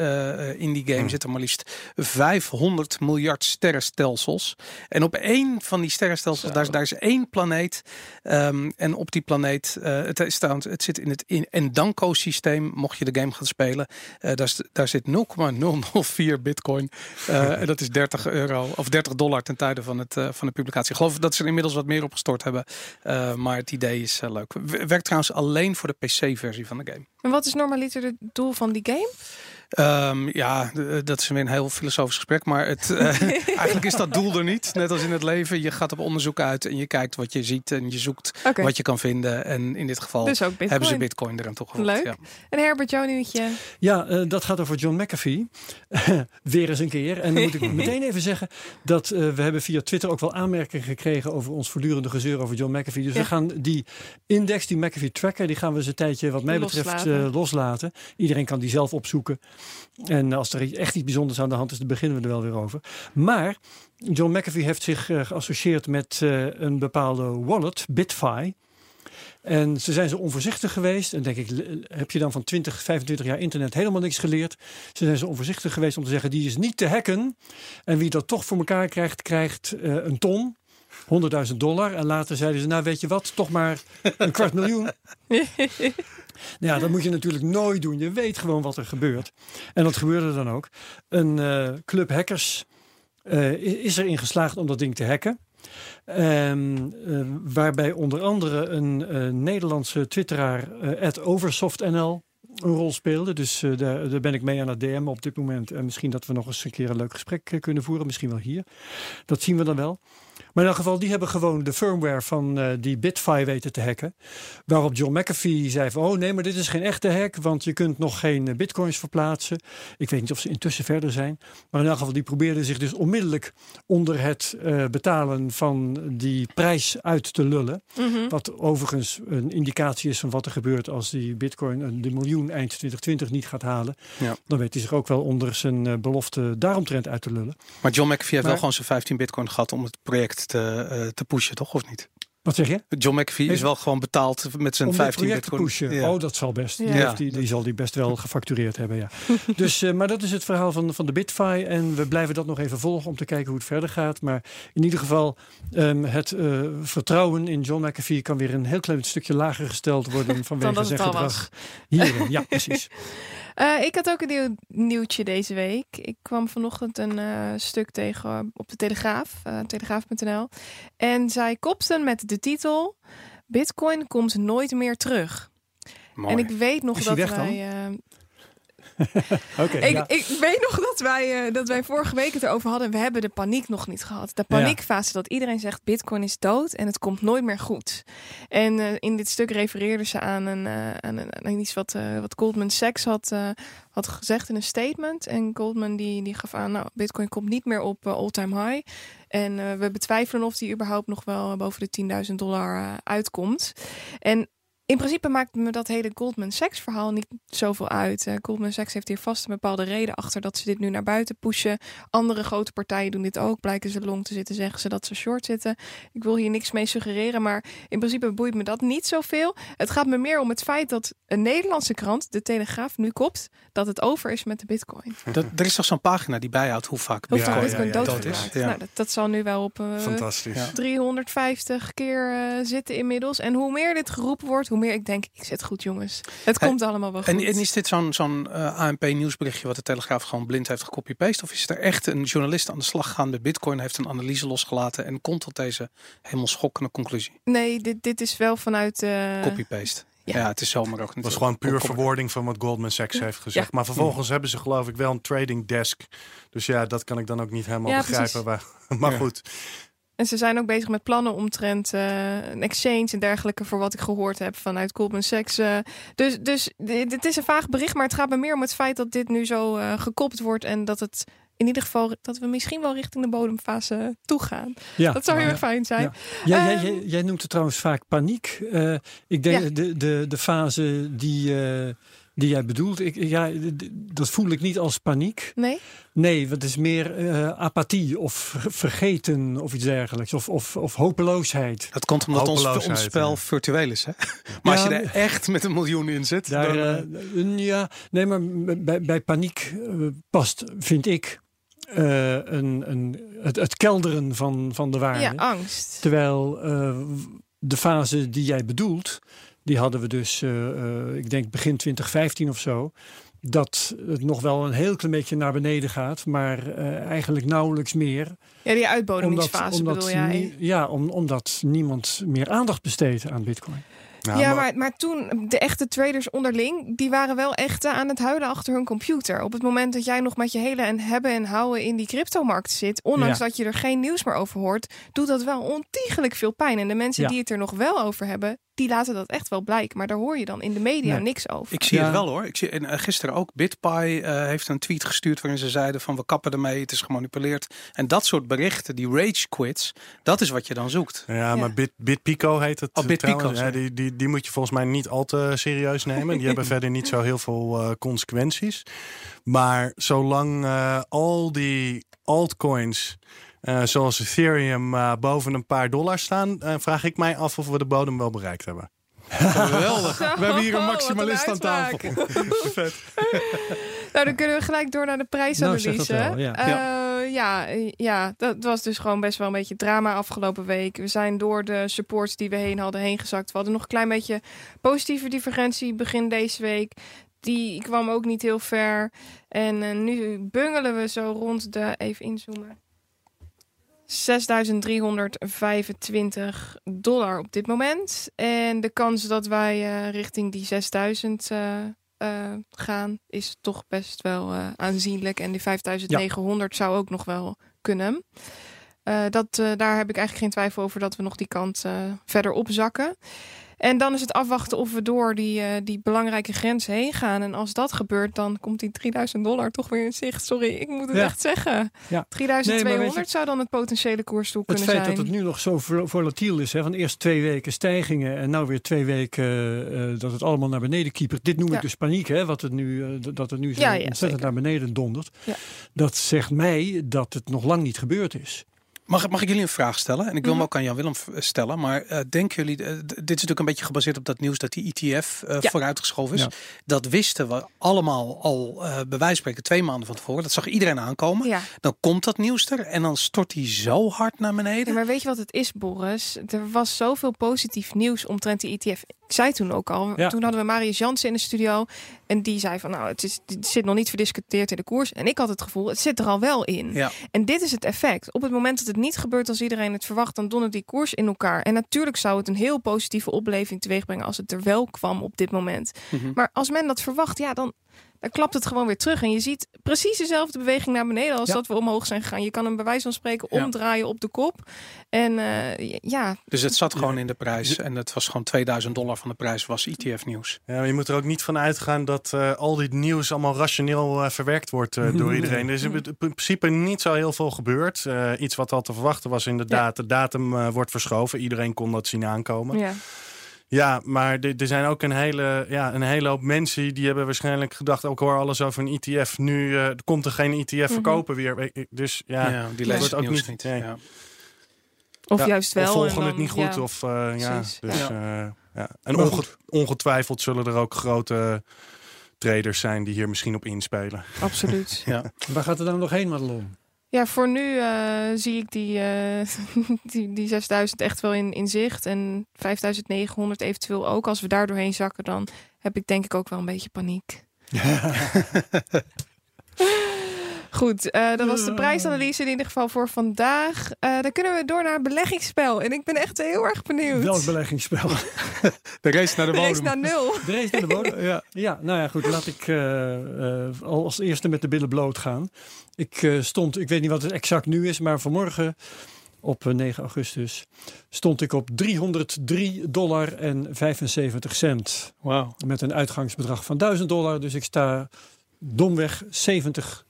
in die game zitten maar liefst 500 miljard sterrenstelsels. En op één van die sterrenstelsels, daar, is- daar is één planeet. ehm, en op die planeet, eh, het, is trouwens, het zit in het in Endanko-systeem, mocht je de game gaan spelen. eh, daar, daar zit 0,004 bitcoin. eh, en dat is 30 euro of 30 dollar ten tijde van, het, van de publicatie. Ik geloof dat ze er inmiddels wat meer opgestort hebben. eh, maar het idee is leuk. Werkt trouwens alleen voor de PC-versie van de game. En wat is normaliter het doel van die game? Ehm, ja, d- dat is weer een heel filosofisch gesprek. Maar het, eh, eigenlijk is dat doel er niet. Net als in het leven. Je gaat op onderzoek uit en je kijkt wat je ziet en je zoekt wat je kan vinden. En in dit geval dus hebben ze bitcoin eraan toegevoegd. Leuk. Ja. En Herbert, jouw nieuwtje. Ja, eh, dat gaat over John McAfee. Weer eens een keer. En dan moet ik meteen even zeggen dat eh, we hebben via Twitter ook wel aanmerkingen gekregen over ons voortdurende gezeur over John McAfee. Dus Ja. we gaan die index, die McAfee tracker, die gaan we eens een tijdje wat mij betreft Loslaten. eh, loslaten. Iedereen kan die zelf opzoeken. En als er echt iets bijzonders aan de hand is, dan beginnen we er wel weer over. Maar John McAfee heeft zich uh, geassocieerd met uh, een bepaalde wallet, BitFi. En ze zijn zo onvoorzichtig geweest. En denk ik, heb je dan van 20, 25 jaar internet helemaal niks geleerd? Ze zijn zo onvoorzichtig geweest om te zeggen, die is niet te hacken. En wie dat toch voor elkaar krijgt, krijgt uh, een ton. 100.000 dollar. En later zeiden ze, nou weet je wat, toch maar een kwart miljoen. ja, dat moet je natuurlijk nooit doen. Je weet gewoon wat er gebeurt. En dat gebeurde dan ook. Een uh, club hackers uh, is erin geslaagd om dat ding te hacken. Um, uh, waarbij onder andere een Nederlandse twitteraar, OversoftNL, een rol speelde. Dus daar, ben ik mee aan het DM op dit moment. En misschien dat we nog eens een keer een leuk gesprek kunnen voeren. Misschien wel hier. Dat zien we dan wel. Maar in elk geval, die hebben gewoon de firmware van uh, die BitFi weten te hacken. Waarop John McAfee zei van, oh nee, maar dit is geen echte hack. Want je kunt nog geen bitcoins verplaatsen. Ik weet niet of ze intussen verder zijn. Maar in elk geval, die probeerden zich dus onmiddellijk onder het betalen van die prijs uit te lullen. Mm -hmm. Wat overigens een indicatie is van wat er gebeurt als die bitcoin de miljoen eind 2020 niet gaat halen. Ja. Dan weet hij zich ook wel onder zijn uh, belofte daaromtrent uit te lullen. Maar John McAfee heeft maar, wel gewoon zijn 15 bitcoin gehad om het project te, uh, te pushen, toch? Of niet? Wat zeg je? John McAfee is wel gewoon betaald met zijn Om 15 project bitcoin. te pushen. Ja. Oh, dat zal best. Die, Ja. die, die zal die best wel gefactureerd hebben, ja. dus, uh, maar dat is het verhaal van, van de BitFi. En we blijven dat nog even volgen om te kijken hoe het verder gaat. Maar in ieder geval, um, het uh, vertrouwen in John McAfee kan weer een heel klein stukje lager gesteld worden vanwege zijn gedrag hierin. Ja, precies. Uh, ik had ook een nieuw nieuwtje deze week. Ik kwam vanochtend een uh, stuk tegen op de Telegraaf, uh, telegraaf.nl. En zij kopten met de titel: Bitcoin komt nooit meer terug. Mooi. En ik weet nog Is dat wij. ik, ja. ik weet nog dat wij, uh, dat wij vorige week het erover hadden. We hebben de paniek nog niet gehad. De paniekfase dat iedereen zegt Bitcoin is dood en het komt nooit meer goed. En uh, in dit stuk refereerden ze aan, een, uh, aan, een, aan iets wat, wat Goldman Sachs had, had gezegd in een statement. En Goldman die, die gaf aan, nou, Bitcoin komt niet meer op all-time high. En we betwijfelen of die überhaupt nog wel boven de 10.000 dollar uitkomt. En in principe maakt me dat hele Goldman Sachs verhaal niet zoveel uit. Uh, Goldman Sachs heeft hier vast een bepaalde reden achter dat ze dit nu naar buiten pushen. Andere grote partijen doen dit ook. Blijken ze long te zitten, zeggen ze dat ze short zitten. Ik wil hier niks mee suggereren, maar in principe boeit me dat niet zoveel. Het gaat me meer om het feit dat een Nederlandse krant, de Telegraaf, nu kopt dat het over is met de bitcoin. Dat, er is toch zo'n pagina die bijhoudt hoe vaak Hoe bitcoin ja, ja, dood dat is. Nou, dat, dat zal nu wel op uh, Fantastisch. Ja. 350 keer uh, zitten inmiddels. En hoe meer dit geroepen wordt, hoe meer ik denk, ik zit goed jongens. Het Hey, komt allemaal wel goed. En, en is dit zo'n zo'n uh, ANP nieuwsberichtje wat de Telegraaf gewoon blind heeft gecopy-paste? Of is er echt een journalist aan de slag gegaan met bitcoin, heeft een analyse losgelaten en komt tot deze helemaal schokkende conclusie? Nee, dit, dit is wel vanuit... uh, Copy-paste. Ja. ja. het is zomaar ook Het natuurlijk. was gewoon puur verwoording van wat Goldman Sachs heeft gezegd. Maar vervolgens hebben ze geloof ik wel een trading desk. Dus ja, dat kan ik dan ook niet helemaal Ja, begrijpen. Waar, maar Ja. goed, En ze zijn ook bezig met plannen omtrent uh, een exchange en dergelijke, voor wat ik gehoord heb vanuit Goldman Sachs. Uh, dus dus dit, is een vaag bericht, maar het gaat me meer om het feit dat dit nu zo uh, gekopt wordt en dat het in ieder geval dat we misschien wel richting de bodemfase toe gaan. Ja. Dat zou heel erg fijn zijn. Ja. Ja, jij, Ehm, jij, jij noemt het trouwens vaak paniek. Ik denk de, de, de fase die, die jij bedoelt, ik, ja, dat voel ik niet als paniek. Nee? Nee, het is meer uh, apathie of ver- vergeten of iets dergelijks. Of, of, of hopeloosheid. Dat komt omdat ons, ons spel ja. virtueel is. Hè? Maar als je er echt met een miljoen in zit, Daar, dan, eh, eh, ja, nee, maar bij, bij paniek past, vind ik, eh, een, een, het, het kelderen van, van de waarde. Ja, angst. Terwijl eh, de fase die jij bedoelt, die hadden we dus, eh, eh, ik denk begin 2015 of zo. Dat het nog wel een heel klein beetje naar beneden gaat, maar eh, eigenlijk nauwelijks meer. Ja, die uitbodemingsfase bedoel jij? ja, om, omdat niemand meer aandacht besteedt aan Bitcoin. nou, ja, maar- maar, maar toen, de echte traders onderling, die waren wel echt aan het huilen achter hun computer. Op het moment dat jij nog met je hele en hebben en houden in die cryptomarkt zit, ondanks Ja. dat je er geen nieuws meer over hoort, doet dat wel ontiegelijk veel pijn. En de mensen Ja. die het er nog wel over hebben, die laten dat echt wel blijken. Maar daar hoor je dan in de media Nee. niks over. Ik zie Ja. het wel hoor. Ik zie, en eh, gisteren ook BitPie eh, heeft een tweet gestuurd waarin ze zeiden van we kappen ermee, het is gemanipuleerd. En dat soort berichten, die rage quits, dat is wat je dan zoekt. Ja, maar Bit, BitPico heet het. Oh, BitPico. Ja, die, die, die moet je volgens mij niet al te serieus nemen. Die hebben verder niet zo heel veel eh, consequenties. Maar zolang eh, al die altcoins, zoals Ethereum, eh, boven een paar dollar staan, eh, vraag ik mij af of we de bodem wel bereikt hebben. Geweldig. Zo, We hebben hier een wat maximalist aan tafel. uitspraak. nou, dan kunnen we gelijk door naar de prijsanalyse. Nou, wel, ja. Eh, ja, eh, ja, dat was dus gewoon best wel een beetje drama afgelopen week. We zijn door de supports die we heen hadden heen gezakt. We hadden nog een klein beetje positieve divergentie begin deze week. Die kwam ook niet heel ver. En eh, nu bungelen we zo rond de, even inzoomen, 6.325 dollar op dit moment. En de kans dat wij eh, richting die 6.000 eh, eh, gaan is toch best wel aanzienlijk. En die 5.900 zou ook nog wel kunnen. Dat, daar heb ik eigenlijk geen twijfel over dat we nog die kant verder opzakken. En dan is het afwachten of we door die, eh, die belangrijke grens heen gaan. En als dat gebeurt, dan komt die 3000 dollar toch weer in zicht. Sorry, ik moet het Ja. echt zeggen. Ja. 3200 Nee, maar weet je- zou dan het potentiële koersdoel Het kunnen feit zijn. dat het nu nog zo vol- volatiel is, hè, van eerst twee weken stijgingen en nou weer twee weken eh, eh, dat het allemaal naar beneden kiepert. Dit noem ik dus paniek, hè, wat het nu, dat het nu zo ontzettend zeker. naar beneden dondert. Ja. Dat zegt mij dat het nog lang niet gebeurd is. Mag, mag ik jullie een vraag stellen? En ik wil Mhm. hem ook aan Jan Willem v- stellen. Maar eh, denken jullie, eh, dit is natuurlijk een beetje gebaseerd op dat nieuws dat die ETF eh, Ja. vooruitgeschoven is. Ja. Dat wisten we allemaal al eh bij wijze van spreken twee maanden van tevoren. Dat zag iedereen aankomen. Ja. Dan komt dat nieuws er en dan stort die zo hard naar beneden. Ja, maar weet je wat het is, Boris? Er was zoveel positief nieuws omtrent die ETF. Ik zei toen ook al, Ja. toen hadden we Marius Jansen in de studio. En die zei van, nou, het, is, het zit nog niet verdiscuteerd in de koers. En ik had het gevoel, het zit er al wel in. Ja. En dit is het effect. Op het moment dat het niet gebeurt als iedereen het verwacht, dan dondert die koers in elkaar. En natuurlijk zou het een heel positieve opleving teweeg brengen als het er wel kwam op dit moment. Mhm. Maar als men dat verwacht, ja, dan, dan klapt het gewoon weer terug. En je ziet precies dezelfde beweging naar beneden als Ja. dat we omhoog zijn gegaan. Je kan hem bij wijze van spreken Ja. omdraaien op de kop. En eh, ja, Dus het zat gewoon in de prijs. En het was gewoon 2000 dollar van de prijs was ETF nieuws. Ja, maar je moet er ook niet van uitgaan dat eh, al dit nieuws allemaal rationeel eh, verwerkt wordt eh, door iedereen. Er is in in principe niet zo heel veel gebeurd. Eh, iets wat al te verwachten was inderdaad. De datum eh, wordt verschoven. Iedereen kon dat zien aankomen. ja. Ja, maar er er zijn ook een hele, ja, een hele hoop mensen die hebben waarschijnlijk gedacht... ook hoor alles over een ETF. Nu eh, komt er geen ETF verkopen weer. Dus ja, Ja, die lezen wordt het ook niet. niet. nee. Ja. Of Ja, juist wel. Of en volgen dan- het niet goed. ja. Of, eh, ja, dus, Ja. eh, ja. En onge- ongetwijfeld zullen er ook grote traders zijn die hier misschien op inspelen. Absoluut. Ja. Waar gaat het dan nog heen, Madelon? Ja, voor nu eh, zie ik die, eh, die, die 6000 echt wel in, in zicht. En 5900 eventueel ook. Als we daar doorheen zakken, dan heb ik denk ik ook wel een beetje paniek. Goed, eh, dat was de prijsanalyse in ieder geval voor vandaag. Eh, dan kunnen we door naar beleggingsspel. En ik ben echt heel erg benieuwd. Welk beleggingsspel? De race naar de De race bodem. naar nul. De race naar de bodem? Ja. ja, nou ja, goed. Laat ik eh, eh, al als eerste met de billen bloot gaan. Ik eh, stond, ik weet niet wat het exact nu is, maar vanmorgen op eh, 9 augustus stond ik op 303 dollar en 75 cent. Wauw. Met een uitgangsbedrag van 1000 dollar. Dus ik sta domweg 70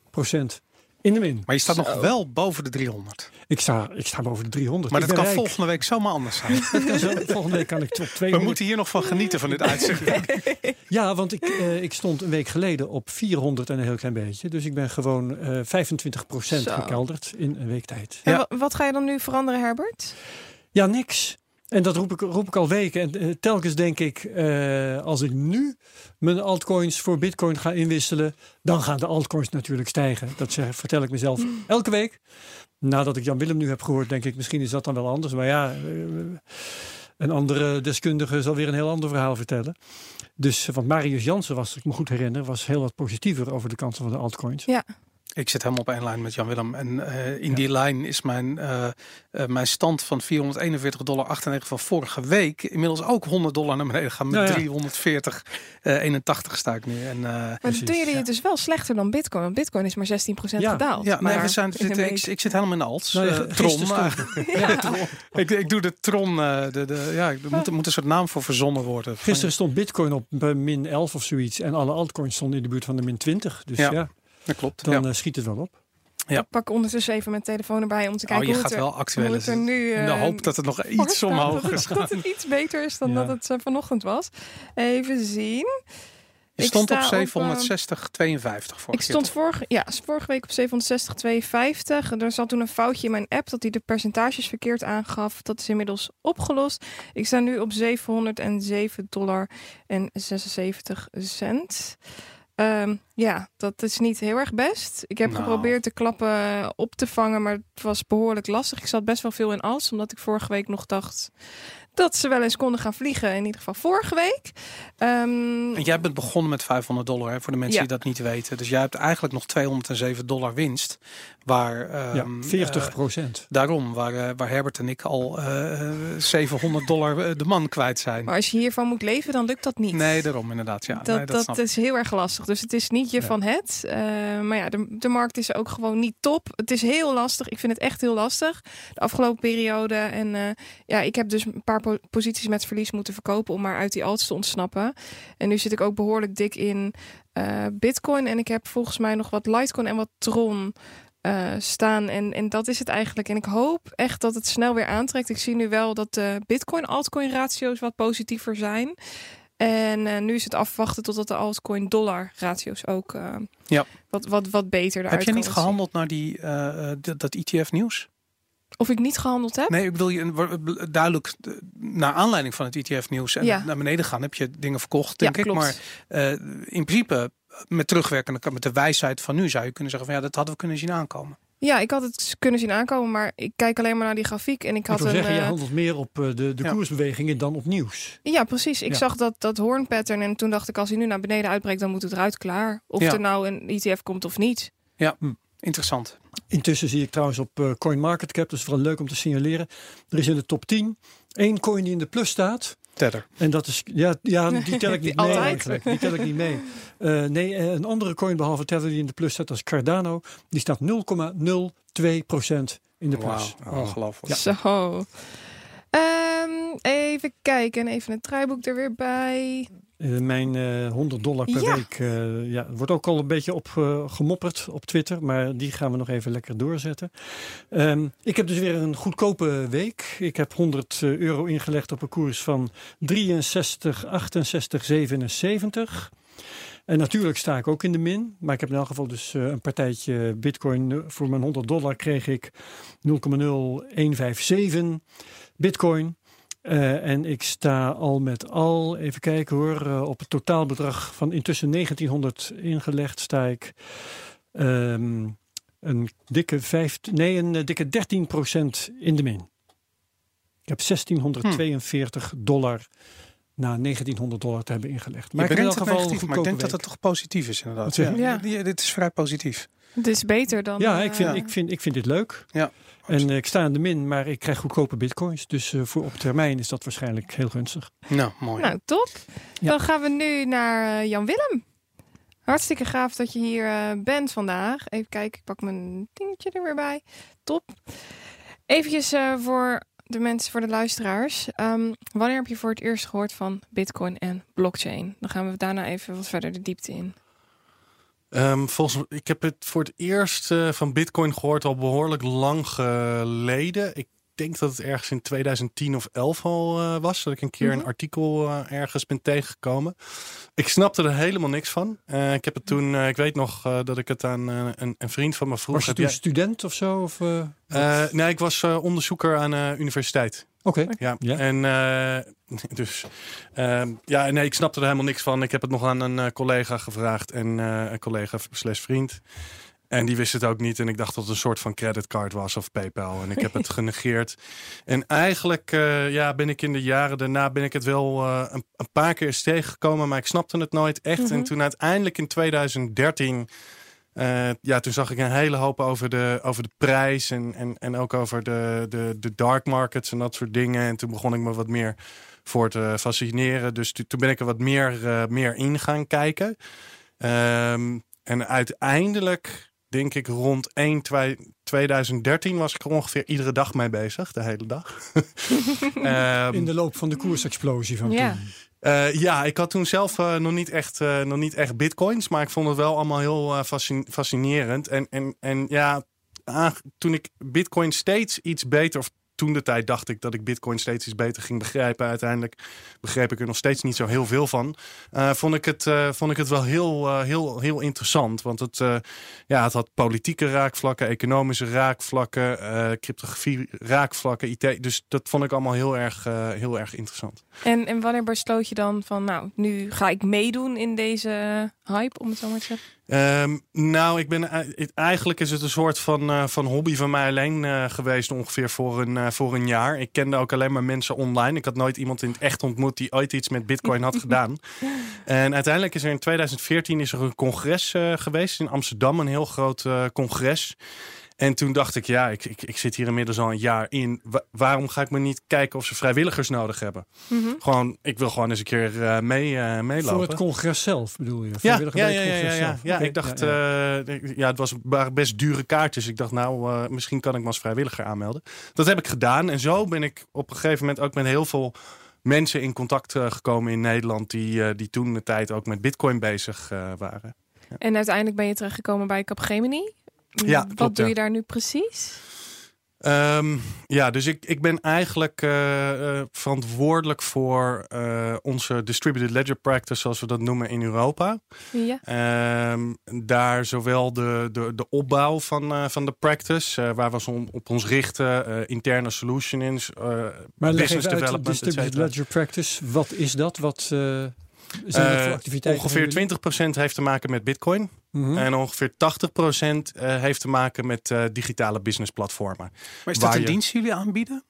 in de min. Maar je staat nog wel boven de 300. Ik sta, ik sta boven de 300. Maar Ik dat kan rijk. volgende week zomaar anders zijn. Dat kan zo- volgende week kan ik op 200. We moeten hier nog van genieten van dit uitzicht. Ja, want ik, eh, ik stond een week geleden op 400 en een heel klein beetje. Dus ik ben gewoon eh 25 Zo. gekelderd in een week tijd. En Ja. wa- wat ga je dan nu veranderen, Herbert? Ja, niks. En dat roep ik, roep ik al weken. En eh, telkens denk ik, eh, als ik nu mijn altcoins voor bitcoin ga inwisselen, dan gaan de altcoins natuurlijk stijgen. Dat zeg, vertel ik mezelf elke week. Nadat ik Jan Willem nu heb gehoord, denk ik, misschien is dat dan wel anders. Maar ja, eh, een andere deskundige zal weer een heel ander verhaal vertellen. Dus, want Marius Jansen was, ik me goed herinner, was heel wat positiever over de kansen van de altcoins. Ja. Ik zit helemaal op één lijn met Jan Willem. En eh, in die lijn is mijn, uh, uh, mijn stand van 441,98 dollar van vorige week inmiddels ook 100 dollar naar beneden gaan. Met Nou ja. 340, 81 sta ik nu. En, Maar Precies, doen jullie ja. het dus wel slechter dan Bitcoin? Want Bitcoin is maar 16% Ja. gedaald. ja, nee, maar we zijn, zitten, ik, ik zit helemaal in de alts. Nou, Eh, Tron. ik, ik doe de Tron. eh, de, de, ja, er moet, moet een soort naam voor verzonnen worden. Gisteren stond Bitcoin op eh, min 11 of zoiets. En alle altcoins stonden in de buurt van de min 20. Dus Ja. Dat klopt. dan ja. eh, schiet het wel op. Ja. Ik pak ondertussen even mijn telefoon erbij om te kijken Oh, je hoe, gaat het er, wel actueel hoe het er nu... In de eh, hoop dat het nog iets omhoog Dat- is. Dat het iets beter is dan Ja. dat het eh, vanochtend was. Even zien. Je Ik stond op sta op, eh, 760, 52 voor Ik stond vorige, ja, vorige week op 760,52. Er zat toen een foutje in mijn app dat hij de percentages verkeerd aangaf. Dat is inmiddels opgelost. Ik sta nu op 707 dollar en 76 cent. Ehm, ja, dat is niet heel erg best. Ik heb Nou. geprobeerd de klappen op te vangen, maar het was behoorlijk lastig. Ik zat best wel veel in als, omdat ik vorige week nog dacht dat ze wel eens konden gaan vliegen. In ieder geval vorige week. Ehm, En jij bent begonnen met 500 dollar, hè, voor de mensen Ja. die dat niet weten. Dus jij hebt eigenlijk nog 207 dollar winst. Waar, ja, ehm, 40 eh, procent. daarom, waar, eh, waar Herbert en ik al eh, 700 dollar eh, de man kwijt zijn. maar als je hiervan moet leven, dan lukt dat niet. Nee, daarom inderdaad. Ja, dat, nee, dat, dat, is heel erg lastig. Dus het is niet je Ja. van het. Eh, maar ja, de, de markt is ook gewoon niet top. Het is heel lastig. Ik vind het echt heel lastig. De afgelopen periode. En eh, ja, ik heb dus een paar po- posities met verlies moeten verkopen om maar uit die alts te ontsnappen. En nu zit ik ook behoorlijk dik in eh, Bitcoin. En ik heb volgens mij nog wat Litecoin en wat Tron. eh, staan en, en dat is het eigenlijk. En ik hoop echt dat het snel weer aantrekt. Ik zie nu wel dat de Bitcoin-altcoin ratio's wat positiever zijn. En eh, nu is het afwachten totdat de altcoin dollar ratio's ook Ja. wat, wat, wat beter eruit Heb je niet zien. gehandeld naar die, dat, dat ETF nieuws? Of ik niet gehandeld heb? Nee, ik bedoel je duidelijk eh, naar aanleiding van het ETF nieuws en Ja. naar beneden gaan heb je dingen verkocht, Ja, denk ik. klopt. Maar eh, in principe met terugwerkende met de wijsheid van nu zou je kunnen zeggen van ja, dat hadden we kunnen zien aankomen. Ja, ik had het kunnen zien aankomen, maar ik kijk alleen maar naar die grafiek. En ik Ik had wil een. zeggen, je eh, handelt meer op de, de Ja. koersbewegingen dan op nieuws. ja, precies. Ik Ja. zag dat, dat hoornpattern en toen dacht ik, als hij nu naar beneden uitbreekt, dan moet het eruit klaar. Of Ja. er nou een ETF komt of niet. Interessant. Intussen zie ik trouwens op eh, CoinMarketCap, dat is vooral leuk om te signaleren. Er is in de top 10 één coin die in de plus staat. Tether. En dat is, ja, ja die tel ik niet mee Altijd. eigenlijk. Die tel ik niet mee. Eh, nee, eh, een andere coin behalve Tether die in de plus staat, dat is Cardano. Die staat 0,02% in de plus. Wauw, ongelooflijk. Zo. Ehm, even kijken. Even het draaiboek er weer bij. Eh, mijn eh 100 dollar per Ja. week eh, ja, wordt ook al een beetje op eh, gemopperd op Twitter. Maar die gaan we nog even lekker doorzetten. Ehm, ik heb dus weer een goedkope week. Ik heb 100 euro ingelegd op een koers van 63, 68, 77. En natuurlijk sta ik ook in de min. Maar ik heb in elk geval dus eh, een partijtje bitcoin. Eh, Voor mijn 100 dollar kreeg ik 0,0157 bitcoin. Eh, en ik sta al met al, even kijken hoor, eh, op het totaalbedrag van intussen 1900 ingelegd sta ik ehm, een dikke vijf, nee, een dikke 13% in de min. Ik heb 1642 dollar na 1900 dollar te hebben ingelegd. Maar ik in geval negatief, maar ik denk dat het toch positief is inderdaad. Ja, dit is vrij positief. Het is beter dan. Ja, eh, ik vind, ja. Ik, vind, ik vind dit leuk. Ja. En eh, ik sta in de min, maar ik krijg goedkope bitcoins. Dus eh, voor op termijn is dat waarschijnlijk heel gunstig. Nou, mooi. Nou, top. Ja. Dan gaan we nu naar eh, Jan Willem. Hartstikke gaaf dat je hier eh, bent vandaag. Even kijken, ik pak mijn dingetje er weer bij. Top. Eventjes eh, voor de mensen, voor de luisteraars. Ehm, wanneer heb je voor het eerst gehoord van Bitcoin en blockchain? Dan gaan we daarna even wat verder de diepte in. Ehm, volgens ik heb het voor het eerst eh, van Bitcoin gehoord al behoorlijk lang geleden. Ik denk dat het ergens in 2010 of 11 al eh, was. Dat ik een keer Mhm. een artikel eh, ergens ben tegengekomen. Ik snapte er helemaal niks van. Eh, ik heb het toen, eh, ik weet nog eh, dat ik het aan een, een vriend van me vroeg. Was je toen jij- student of zo? Of, eh, Eh, nee, ik was onderzoeker aan de universiteit. Oké. Ja, Ja. en eh, dus ehm, ja, nee, ik snapte er helemaal niks van. Ik heb het nog aan een eh, collega gevraagd en eh, een collega slash vriend. En die wist het ook niet. En ik dacht dat het een soort van creditcard was of PayPal. En ik heb het genegeerd. En eigenlijk eh, ja, ben ik in de jaren daarna ben ik het wel eh, een, een paar keer eens tegengekomen. Maar ik snapte het nooit echt. Mhm. En toen uiteindelijk in 2013 Eh, ja, toen zag ik een hele hoop over de, over de prijs en, en, en ook over de, de, de dark markets en dat soort dingen. En toen begon ik me wat meer voor te fascineren. Dus toen ben ik er wat meer, uh, meer in gaan kijken. Um, en uiteindelijk, denk ik rond 1, 2, 2013 was ik er ongeveer iedere dag mee bezig, de hele dag. um, in de loop van de koersexplosie van ja. toen. Uh, ja, ik had toen zelf uh, nog, niet echt, uh, nog niet echt bitcoins, maar ik vond het wel allemaal heel fascinerend. En, en, en ja, toen ik bitcoin steeds iets beter, of toen de tijd dacht ik dat ik Bitcoin steeds iets beter ging begrijpen. Uiteindelijk begreep ik er nog steeds niet zo heel veel van. Uh, vond, ik het, uh, vond ik het wel heel, uh, heel, heel interessant. Want het, ja, het had politieke raakvlakken, economische raakvlakken, cryptografie raakvlakken, IT. Dus dat vond ik allemaal heel erg, heel erg interessant. En, en wanneer besloot je dan van, nou, nu ga ik meedoen in deze hype, om het zo maar te zeggen? Um, nou, ik ben, eigenlijk is het een soort van, van hobby van mij alleen geweest ongeveer voor een, uh, voor een jaar. Ik kende ook alleen maar mensen online. Ik had nooit iemand in het echt ontmoet die ooit iets met bitcoin had gedaan. En uiteindelijk is er in 2014 is er een congres geweest in Amsterdam. Een heel groot congres. En toen dacht ik, ja, ik, ik, ik zit hier inmiddels al een jaar in. waarom ga ik me niet kijken of ze vrijwilligers nodig hebben? Mm -hmm. Gewoon, ik wil gewoon eens een keer uh, mee, uh, meelopen. Voor het congres zelf bedoel je? Ja, ja, ja, ja, ja, ja. ik dacht, ja, ja. Uh, ja, het was, waren best dure kaartjes. Ik dacht, nou, misschien kan ik me als vrijwilliger aanmelden. Dat heb ik gedaan. En zo ben ik op een gegeven moment ook met heel veel mensen in contact gekomen in Nederland... die, die toen de tijd ook met bitcoin bezig waren. En uiteindelijk ben je terechtgekomen bij Capgemini? Ja, Wat klopt, doe je daar nu precies? Um, ja, dus ik, ik ben eigenlijk uh, uh, verantwoordelijk voor uh, onze distributed ledger practice, zoals we dat noemen in Europa. Ja. Um, daar zowel de, de, de opbouw van, van de practice, waar we ons op ons richten, interne solutions, maar business development. Distributed ledger practice, wat is dat? Wat uh, ongeveer 20% heeft te maken met Bitcoin. Mm En ongeveer 80% uh, heeft te maken met uh, digitale businessplatformen. Maar is dat een je... dienst die jullie aanbieden?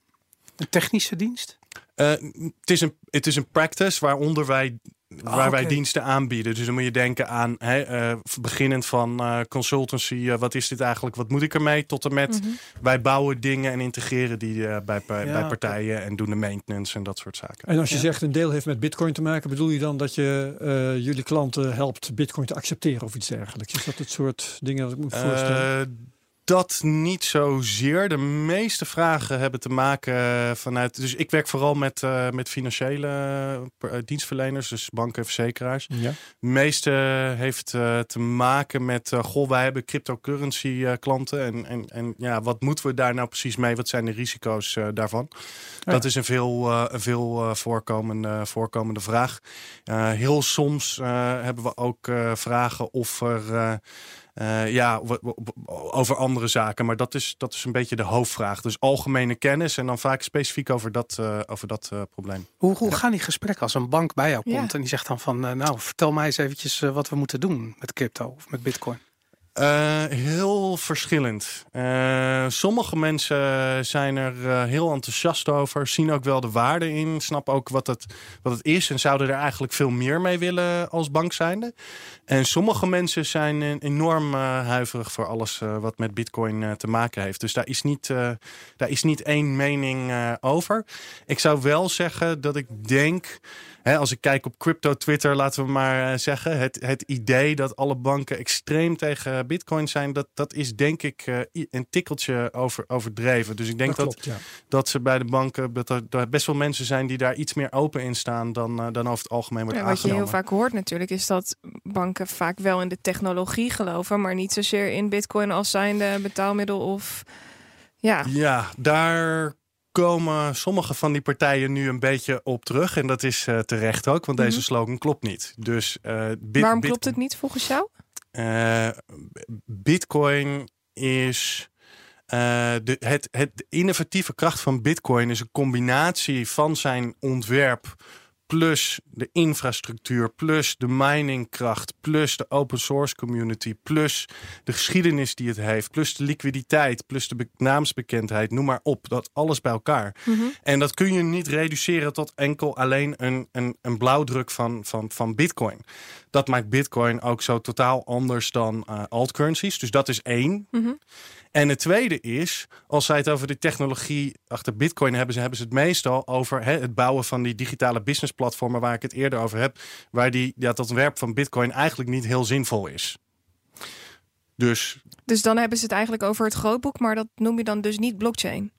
Een technische dienst? Uh, het, is een, het is een practice waaronder wij waar ah, wij diensten aanbieden. Dus dan moet je denken aan, hè, uh, beginnend van uh, consultancy, uh, wat is dit eigenlijk, wat moet ik ermee, tot en met mm -hmm. wij bouwen dingen en integreren die bij, bij, ja, bij, partijen en doen de maintenance en dat soort zaken. En als je ja. zegt een deel heeft met bitcoin te maken, bedoel je dan dat je jullie klanten helpt bitcoin te accepteren of iets dergelijks? Is dat het soort dingen dat ik moet voorstellen? Dat niet zozeer. De meeste vragen hebben te maken vanuit. Dus ik werk vooral met, uh, met financiële uh, dienstverleners, dus banken en verzekeraars. Ja. De meeste heeft uh, te maken met. goh, wij hebben cryptocurrency klanten. En, en, en ja, wat moeten we daar nou precies mee? Wat zijn de risico's daarvan? Ja. Dat is een veel, een veel voorkomende, voorkomende vraag. heel soms hebben we ook vragen of er. Uh, ja, over andere zaken. Maar dat is, dat is een beetje de hoofdvraag. Dus algemene kennis en dan vaak specifiek over dat, uh, over dat uh, probleem. Hoe, hoe gaan die gesprekken als een bank bij jou komt en die zegt dan van... nou, vertel mij eens eventjes wat we moeten doen met crypto of met bitcoin? Uh, heel verschillend. Uh, sommige mensen zijn er uh, heel enthousiast over, zien ook wel de waarde in, snappen ook wat het, wat het is en zouden er eigenlijk veel meer mee willen als bank zijnde. En sommige mensen zijn enorm huiverig voor alles wat met Bitcoin te maken heeft. Dus daar is niet, daar is niet één mening over. Ik zou wel zeggen dat ik denk hè, als ik kijk op crypto Twitter, laten we maar uh, zeggen, het, het idee dat alle banken extreem tegen bitcoin zijn, dat, dat is denk ik uh, een tikkeltje over, overdreven. Dus ik denk dat, dat, ja. dat ze bij de banken, dat er, er, best wel mensen zijn die daar iets meer open in staan dan, uh, dan over het algemeen wordt ja, Wat je heel vaak hoort natuurlijk, is dat banken vaak wel in de technologie geloven, maar niet zozeer in bitcoin als zijnde betaalmiddel of... Ja. ja, daar komen sommige van die partijen nu een beetje op terug. En dat is uh, terecht ook, want deze mhm. slogan klopt niet. Dus, uh, bit, Waarom klopt het niet volgens jou? Uh, Bitcoin is. de, het, het innovatieve kracht van Bitcoin is een combinatie van zijn ontwerp plus de infrastructuur, plus de miningkracht, plus de open source community, plus de geschiedenis die het heeft, plus de liquiditeit, plus de naamsbekendheid, noem maar op, dat alles bij elkaar. Mm -hmm. En dat kun je niet reduceren tot enkel alleen een, een, een blauwdruk van, van, van Bitcoin. Dat maakt Bitcoin ook zo totaal anders dan uh, altcurrencies. Dus dat is één. Mhm. En het tweede is, als zij het over de technologie achter Bitcoin hebben, ze hebben ze het meestal over hè, het bouwen van die digitale businessplatformen waar ik het eerder over heb, waar die, ja, dat ontwerp van Bitcoin eigenlijk niet heel zinvol is. Dus, Dus dan hebben ze het eigenlijk over het grootboek, maar dat noem je dan dus niet blockchain.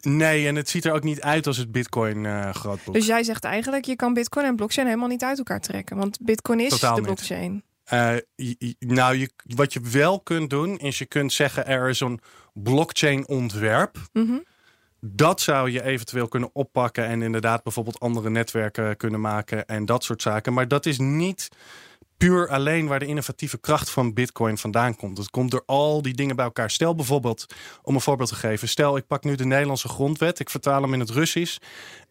nee, en het ziet er ook niet uit als het Bitcoin eh grootboek. Dus jij zegt eigenlijk, je kan bitcoin en blockchain helemaal niet uit elkaar trekken. Want bitcoin is Totaal de blockchain. Je- nou, je, wat je wel kunt doen, is je kunt zeggen er is een blockchain ontwerp. Mhm. Dat zou je eventueel kunnen oppakken en inderdaad bijvoorbeeld andere netwerken kunnen maken en dat soort zaken. Maar dat is niet puur alleen waar de innovatieve kracht van Bitcoin vandaan komt. Het komt door al die dingen bij elkaar. Stel bijvoorbeeld, om een voorbeeld te geven, stel ik pak nu de Nederlandse grondwet, ik vertaal hem in het Russisch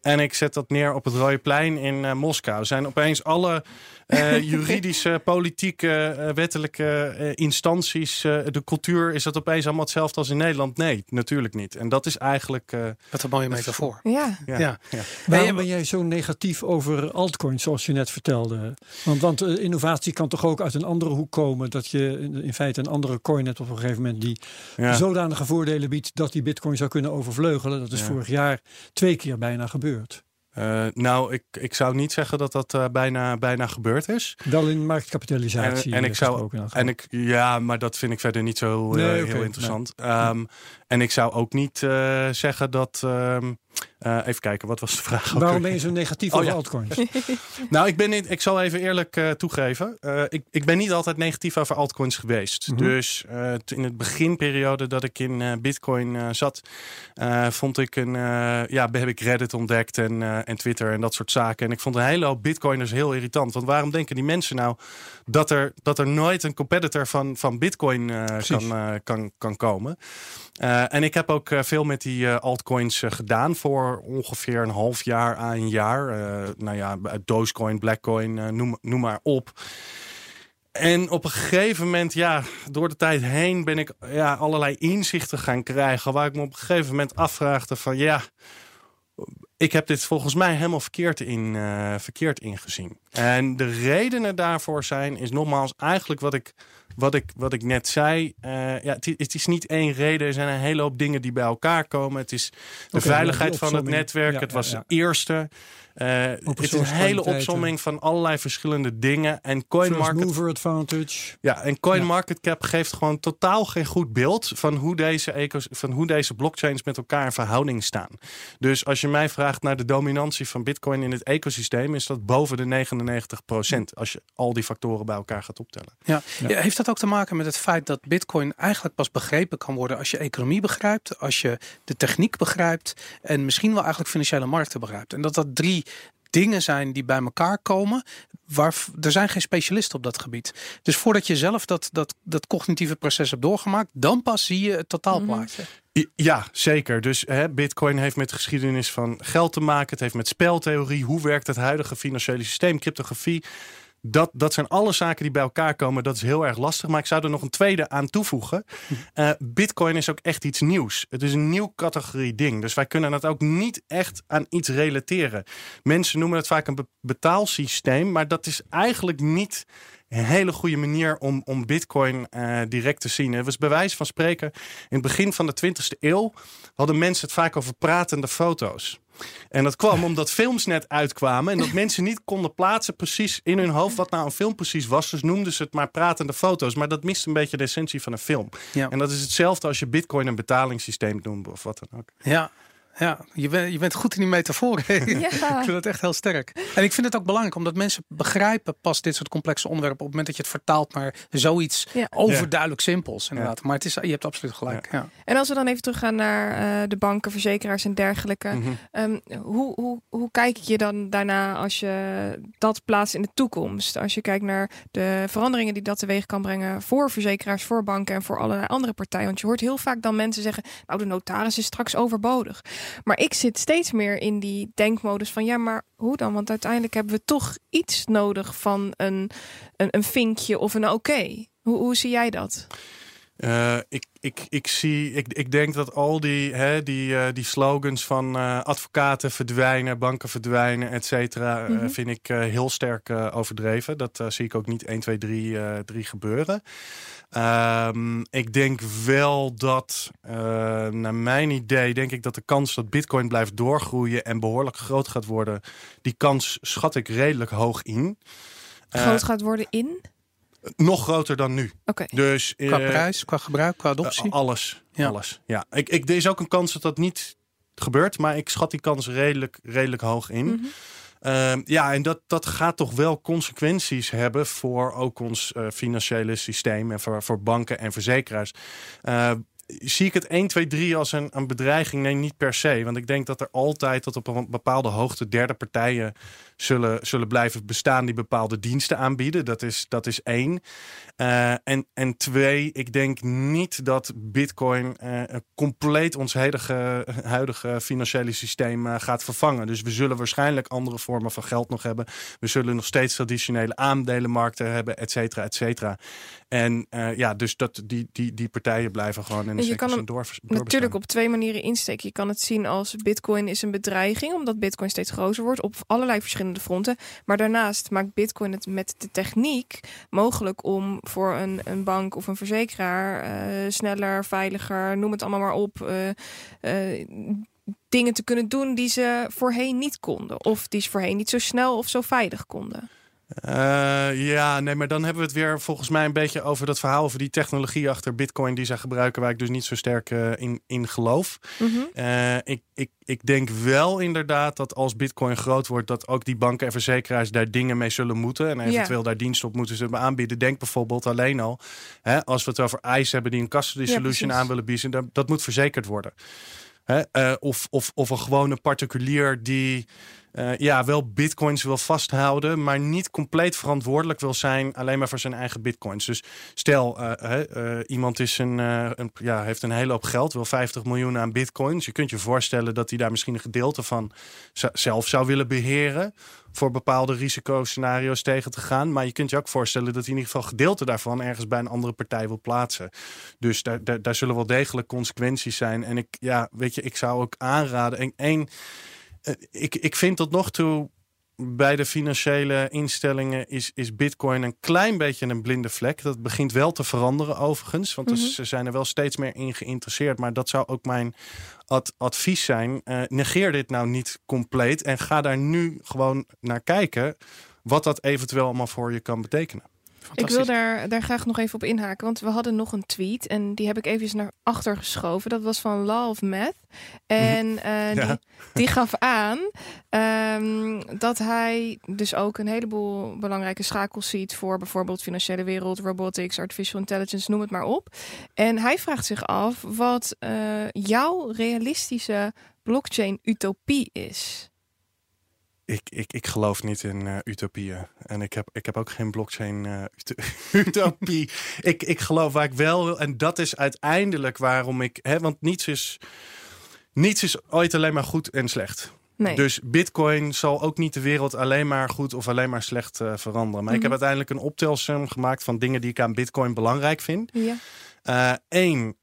en ik zet dat neer op het Rode Plein in eh, Moskou. Zijn opeens alle eh, juridische, politieke, eh, wettelijke eh, instanties, eh, de cultuur, is dat opeens allemaal hetzelfde als in Nederland? Nee, natuurlijk niet. En dat is eigenlijk. eh, Wat een mooie metafoor. Ja. ja. Ja. Waarom je- ben jij zo negatief over altcoins, zoals je net vertelde? Want, want eh, innovatie kan toch ook uit een andere hoek komen. Dat je in, feite een andere coin hebt op een gegeven moment die Ja. zodanige voordelen biedt dat die bitcoin zou kunnen overvleugelen. Dat is Ja. vorig jaar twee keer bijna gebeurd. Eh, nou, ik, ik zou niet zeggen dat dat eh, bijna, bijna gebeurd is. Wel in marktkapitalisatie. En- en ik eh, zou- dan. En ik, ja, maar dat vind ik verder niet zo Nee, heel interessant. Ehm, En ik zou ook niet zeggen dat. ehm, eh, even kijken, wat was de vraag? ook Waarom ben je zo negatief Oh, over ja. altcoins? Nou, ik ben niet, ik zal even eerlijk eh, toegeven. Eh, ik, ik ben niet altijd negatief over altcoins geweest. Mhm. Dus eh, in het beginperiode dat ik in eh, Bitcoin eh, zat, eh, vond ik een. eh, ja, heb ik Reddit ontdekt en, eh, en Twitter en dat soort zaken. En ik vond een hele hoop Bitcoiners heel irritant. Want waarom denken die mensen nou dat er, dat er nooit een competitor van, van Bitcoin eh, kan, kan, kan komen? Eh, en ik heb ook veel met die eh, altcoins gedaan voor ongeveer een half jaar à een jaar. Eh, nou ja, Dogecoin, Blackcoin, eh, noem, noem maar op. En op een gegeven moment, ja, door de tijd heen ben ik ja, allerlei inzichten gaan krijgen. Waar ik me op een gegeven moment afvraagde van ja, ik heb dit volgens mij helemaal verkeerd, in, eh, verkeerd ingezien. En de redenen daarvoor zijn, is nogmaals eigenlijk wat ik, wat ik, wat ik net zei. Eh, ja, het, is niet één reden, er zijn een hele hoop dingen die bij elkaar komen. Het is de veiligheid van het netwerk. Ja, het was de eerste. Eh, het is een hele opsomming van allerlei verschillende dingen. En mover advantage. ja, en CoinMarketCap geeft gewoon totaal geen goed beeld van hoe, deze ecos, van hoe deze blockchains met elkaar in verhouding staan. Dus als je mij vraagt naar de dominantie van Bitcoin in het ecosysteem, is dat boven de 99% Als je al die factoren bij elkaar gaat optellen. Ja. Ja, heeft dat ook te maken met het feit dat Bitcoin eigenlijk pas begrepen kan worden als je economie begrijpt, als je de techniek begrijpt en misschien wel eigenlijk financiële markten begrijpt. En dat dat drie dingen zijn die bij elkaar komen. Waar, er zijn geen specialisten op dat gebied. Dus voordat je zelf dat, dat, dat cognitieve proces hebt doorgemaakt, dan pas zie je het totaalplaatje. I- Ja, zeker. Dus hè, Bitcoin heeft met de geschiedenis van geld te maken. Het heeft met speltheorie. Hoe werkt het huidige financiële systeem? Cryptografie. Dat, dat zijn alle zaken die bij elkaar komen. Dat is heel erg lastig. Maar ik zou er nog een tweede aan toevoegen. Eh, Bitcoin is ook echt iets nieuws. Het is een nieuw categorie ding. Dus wij kunnen het ook niet echt aan iets relateren. Mensen noemen het vaak een be- betaalsysteem. Maar dat is eigenlijk niet een hele goede manier om, om Bitcoin eh, direct te zien. Het was bij wijze van spreken in het begin van de 20e eeuw hadden mensen het vaak over pratende foto's. En dat kwam omdat films net uitkwamen en dat mensen niet konden plaatsen precies in hun hoofd wat nou een film precies was. Dus noemden ze het maar pratende foto's. Maar dat mist een beetje de essentie van een film. Ja. En dat is hetzelfde als je Bitcoin een betalingssysteem noemt of wat dan ook. Ja, ja je, bent, je bent goed in die metaforen. Ja. Ik vind het echt heel sterk. En ik vind het ook belangrijk omdat mensen begrijpen pas dit soort complexe onderwerpen op het moment dat je het vertaalt naar zoiets Ja. overduidelijk simpels. Inderdaad. Maar het is, je hebt absoluut gelijk. Ja. En als we dan even teruggaan naar eh, de banken, verzekeraars en dergelijke. Mhm. Ehm, hoe, hoe, hoe kijk je dan daarna als je dat plaatst in de toekomst? Als je kijkt naar de veranderingen die dat teweeg kan brengen voor verzekeraars, voor banken en voor allerlei andere partijen. Want je hoort heel vaak dan mensen zeggen, nou de notaris is straks overbodig. Maar ik zit steeds meer in die denkmodus van ja, maar hoe dan? Want uiteindelijk hebben we toch iets nodig van een, een, een vinkje of een oké. Hoe, hoe zie jij dat? Uh, ik, ik, ik, zie, ik, ik denk dat al die, hè, die, uh, die slogans van uh, advocaten verdwijnen, banken verdwijnen, et cetera, mm -hmm. vind ik heel sterk overdreven. Dat zie ik ook niet 1, 2, 3, 3 gebeuren. Um, ik denk wel dat, naar mijn idee, denk ik dat de kans dat Bitcoin blijft doorgroeien en behoorlijk groot gaat worden, die kans schat ik redelijk hoog in. Groot gaat worden in? Nog groter dan nu. Okay. Dus, qua prijs, qua gebruik, qua adoptie? Uh, alles. Ja. alles. Ja. Ik, ik, er is ook een kans dat dat niet gebeurt, maar ik schat die kans redelijk, redelijk hoog in. Mm -hmm. uh, ja, en dat, dat gaat toch wel consequenties hebben voor ook ons uh, financiële systeem en voor, voor banken en verzekeraars zie ik het 1, 2, 3 als een, een bedreiging? Nee, niet per se. Want ik denk dat er altijd tot op een bepaalde hoogte derde partijen zullen, zullen blijven bestaan die bepaalde diensten aanbieden. Dat is, dat is één. Uh, en, en twee, ik denk niet dat Bitcoin uh, compleet ons huidige, huidige financiële systeem uh, gaat vervangen. Dus we zullen waarschijnlijk andere vormen van geld nog hebben. We zullen nog steeds traditionele aandelenmarkten hebben, et cetera, et cetera. En ja, dus dat, die, die, die partijen blijven gewoon in en je kan hem door, natuurlijk op twee manieren insteken. Je kan het zien als Bitcoin is een bedreiging, omdat Bitcoin steeds groter wordt op allerlei verschillende fronten. Maar daarnaast maakt Bitcoin het met de techniek mogelijk om voor een, een bank of een verzekeraar uh, sneller, veiliger, noem het allemaal maar op. Uh, uh, dingen te kunnen doen die ze voorheen niet konden. Of die ze voorheen niet zo snel of zo veilig konden. Uh, ja, nee, maar dan hebben we het weer volgens mij een beetje over dat verhaal over die technologie achter Bitcoin die zij gebruiken, waar ik dus niet zo sterk uh, in, in geloof. Mm -hmm. uh, ik, ik, ik denk wel inderdaad dat als Bitcoin groot wordt, dat ook die banken en verzekeraars daar dingen mee zullen moeten en eventueel ja. daar diensten op moeten zullen aanbieden. Denk bijvoorbeeld alleen al, hè, als we het over ICE hebben die een custody solution ja, aan willen bieden, dat, dat moet verzekerd worden. Hè, of, of, of een gewone particulier die uh, ja, wel bitcoins wil vasthouden, maar niet compleet verantwoordelijk wil zijn alleen maar voor zijn eigen bitcoins. Dus stel, uh, uh, iemand is een, een, ja, heeft een hele hoop geld, wil 50 miljoen aan bitcoins. Je kunt je voorstellen dat hij daar misschien een gedeelte van zelf zou willen beheren voor bepaalde risicoscenario's tegen te gaan. Maar je kunt je ook voorstellen dat hij in ieder geval gedeelte daarvan ergens bij een andere partij wil plaatsen. Dus daar, daar, zullen wel degelijk consequenties zijn. En ik, ja, weet je, ik zou ook aanraden. En één eh, ik, ik vind tot nog toe bij de financiële instellingen is, is Bitcoin een klein beetje een blinde vlek. Dat begint wel te veranderen overigens, want mm -hmm. ze zijn er wel steeds meer in geïnteresseerd. Maar dat zou ook mijn ad advies zijn. Uh, negeer dit nou niet compleet en ga daar nu gewoon naar kijken wat dat eventueel allemaal voor je kan betekenen. Ik wil daar, daar graag nog even op inhaken, want we hadden nog een tweet en die heb ik even naar achter geschoven. Dat was van Law of Math. En uh, ja. die, die, gaf aan um, dat hij dus ook een heleboel belangrijke schakels ziet voor bijvoorbeeld financiële wereld, robotics, artificial intelligence, noem het maar op. En hij vraagt zich af wat uh, jouw realistische blockchain-utopie is. Ik, ik, ik geloof niet in uh, utopieën. En ik heb, ik heb ook geen blockchain uh, utopie. ik, ik geloof waar ik wel wil. En dat is uiteindelijk waarom ik. Hè, want niets is, niets is ooit alleen maar goed en slecht. Nee. Dus Bitcoin zal ook niet de wereld alleen maar goed of alleen maar slecht uh, veranderen. Maar mm -hmm. ik heb mhm. uiteindelijk een optelsom gemaakt van dingen die ik aan Bitcoin belangrijk vind. Ja. Eén,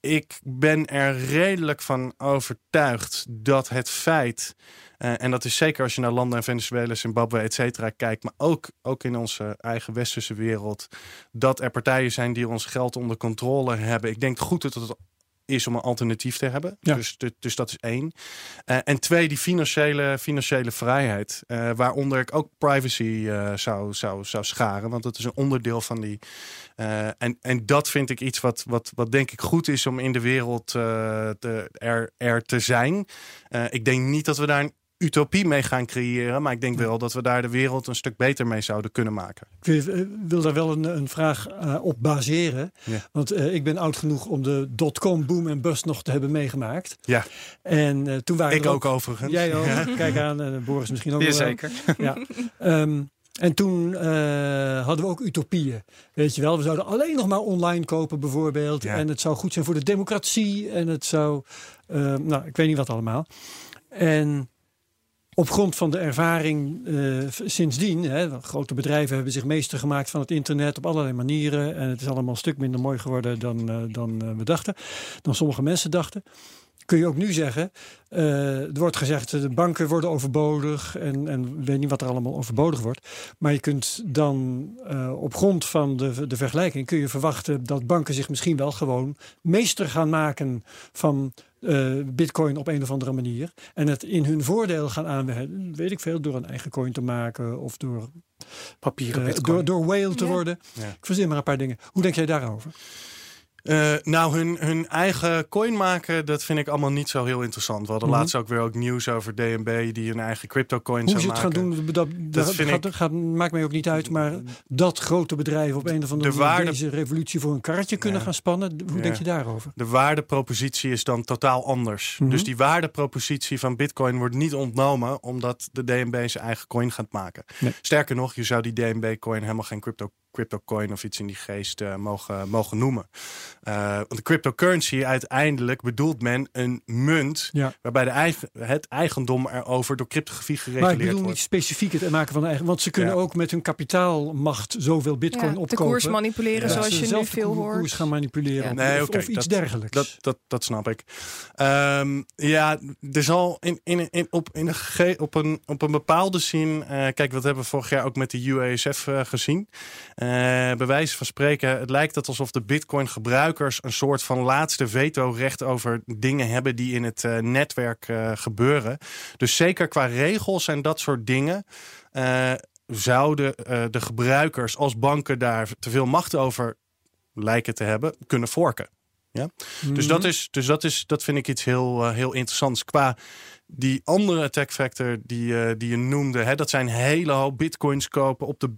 ik ben er redelijk van overtuigd dat het feit uh, en dat is zeker als je naar landen en Venezuela, Zimbabwe, et cetera kijkt. Maar ook, ook in onze eigen westerse wereld. Dat er partijen zijn die ons geld onder controle hebben. Ik denk goed dat het is om een alternatief te hebben. Ja. Dus, dus dat is één. Uh, en twee, die financiële, financiële vrijheid. Uh, waaronder ik ook privacy uh, zou, zou, zou scharen. Want dat is een onderdeel van die. en, en dat vind ik iets wat, wat, wat denk ik goed is om in de wereld te, er, er te zijn. ik denk niet dat we daar een utopie mee gaan creëren. Maar ik denk wel dat we daar de wereld een stuk beter mee zouden kunnen maken. Ik wil daar wel een, een vraag uh, op baseren. Ja. Want uh, ik ben oud genoeg om de dotcom boom en bust nog te hebben meegemaakt. Ja. En uh, toen waren ik ook, ook, overigens. Jij ook. Ja. Kijk aan, Boris misschien ook. Ja, zeker. Ja. Um, en toen uh, hadden we ook utopieën. Weet je wel, we zouden alleen nog maar online kopen bijvoorbeeld. Ja. En het zou goed zijn voor de democratie. En het zou, uh, nou, ik weet niet wat allemaal. En op grond van de ervaring uh, sindsdien, hè, grote bedrijven hebben zich meester gemaakt van het internet op allerlei manieren. En het is allemaal een stuk minder mooi geworden dan, uh, dan we dachten, dan sommige mensen dachten kun je ook nu zeggen, er wordt gezegd de banken worden overbodig en, en weet niet wat er allemaal overbodig wordt. Maar je kunt dan op grond van de, de vergelijking kun je verwachten dat banken zich misschien wel gewoon meester gaan maken van uh, bitcoin op een of andere manier. En het in hun voordeel gaan aanwenden, weet ik veel, door een eigen coin te maken of door papieren uh, door, door whale te ja. worden. Ja. Ik verzin maar een paar dingen. Hoe denk jij daarover? Uh, nou, hun, hun eigen coin maken, dat vind ik allemaal niet zo heel interessant. We hadden mm -hmm. laatst ook weer ook nieuws over DNB die hun eigen crypto coin zou maken. Hoe ze het gaan doen, dat, dat, dat gaat, ik... gaat, maakt mij ook niet uit. Maar dat grote bedrijven op een of andere manier waarde... deze revolutie voor een karretje kunnen ja. gaan spannen. Hoe ja. denk je daarover? De waardepropositie is dan totaal anders. Mm -hmm. Dus die waardepropositie van bitcoin wordt niet ontnomen omdat de DNB zijn eigen coin gaat maken. Nee. Sterker nog, je zou die DNB coin helemaal geen crypto cryptocoin of iets in die geest uh, mogen, mogen noemen. Uh, want de cryptocurrency uiteindelijk bedoelt men een munt ja. waarbij de eigen, het eigendom erover door cryptografie gereguleerd wordt. Maar ik bedoel niet specifiek het maken van de eigen, want ze kunnen ja. ook met hun kapitaalmacht zoveel bitcoin ja, opkopen. De koers manipuleren zoals je nu veel hoort. De koers gaan manipuleren nee, of, okay, of iets dat, dergelijks. Dat, dat, dat snap ik. Um, ja, er zal in, in, in, op, in een, op, een, op een bepaalde zin, uh, kijk wat hebben we vorig jaar ook met de UASF uh, gezien. Uh, bij wijze van spreken, het lijkt het alsof de bitcoin gebruikers een soort van laatste veto-recht over dingen hebben die in het uh, netwerk uh, gebeuren. Dus zeker qua regels en dat soort dingen. Zouden de gebruikers als banken daar te veel macht over lijken te hebben, kunnen forken. Ja? Mm -hmm. Dus, dat, is, dus dat, is, dat vind ik iets heel, heel interessants. Qua die andere attack factor die, uh, die je noemde, hè, dat zijn hele hoop bitcoins kopen, op de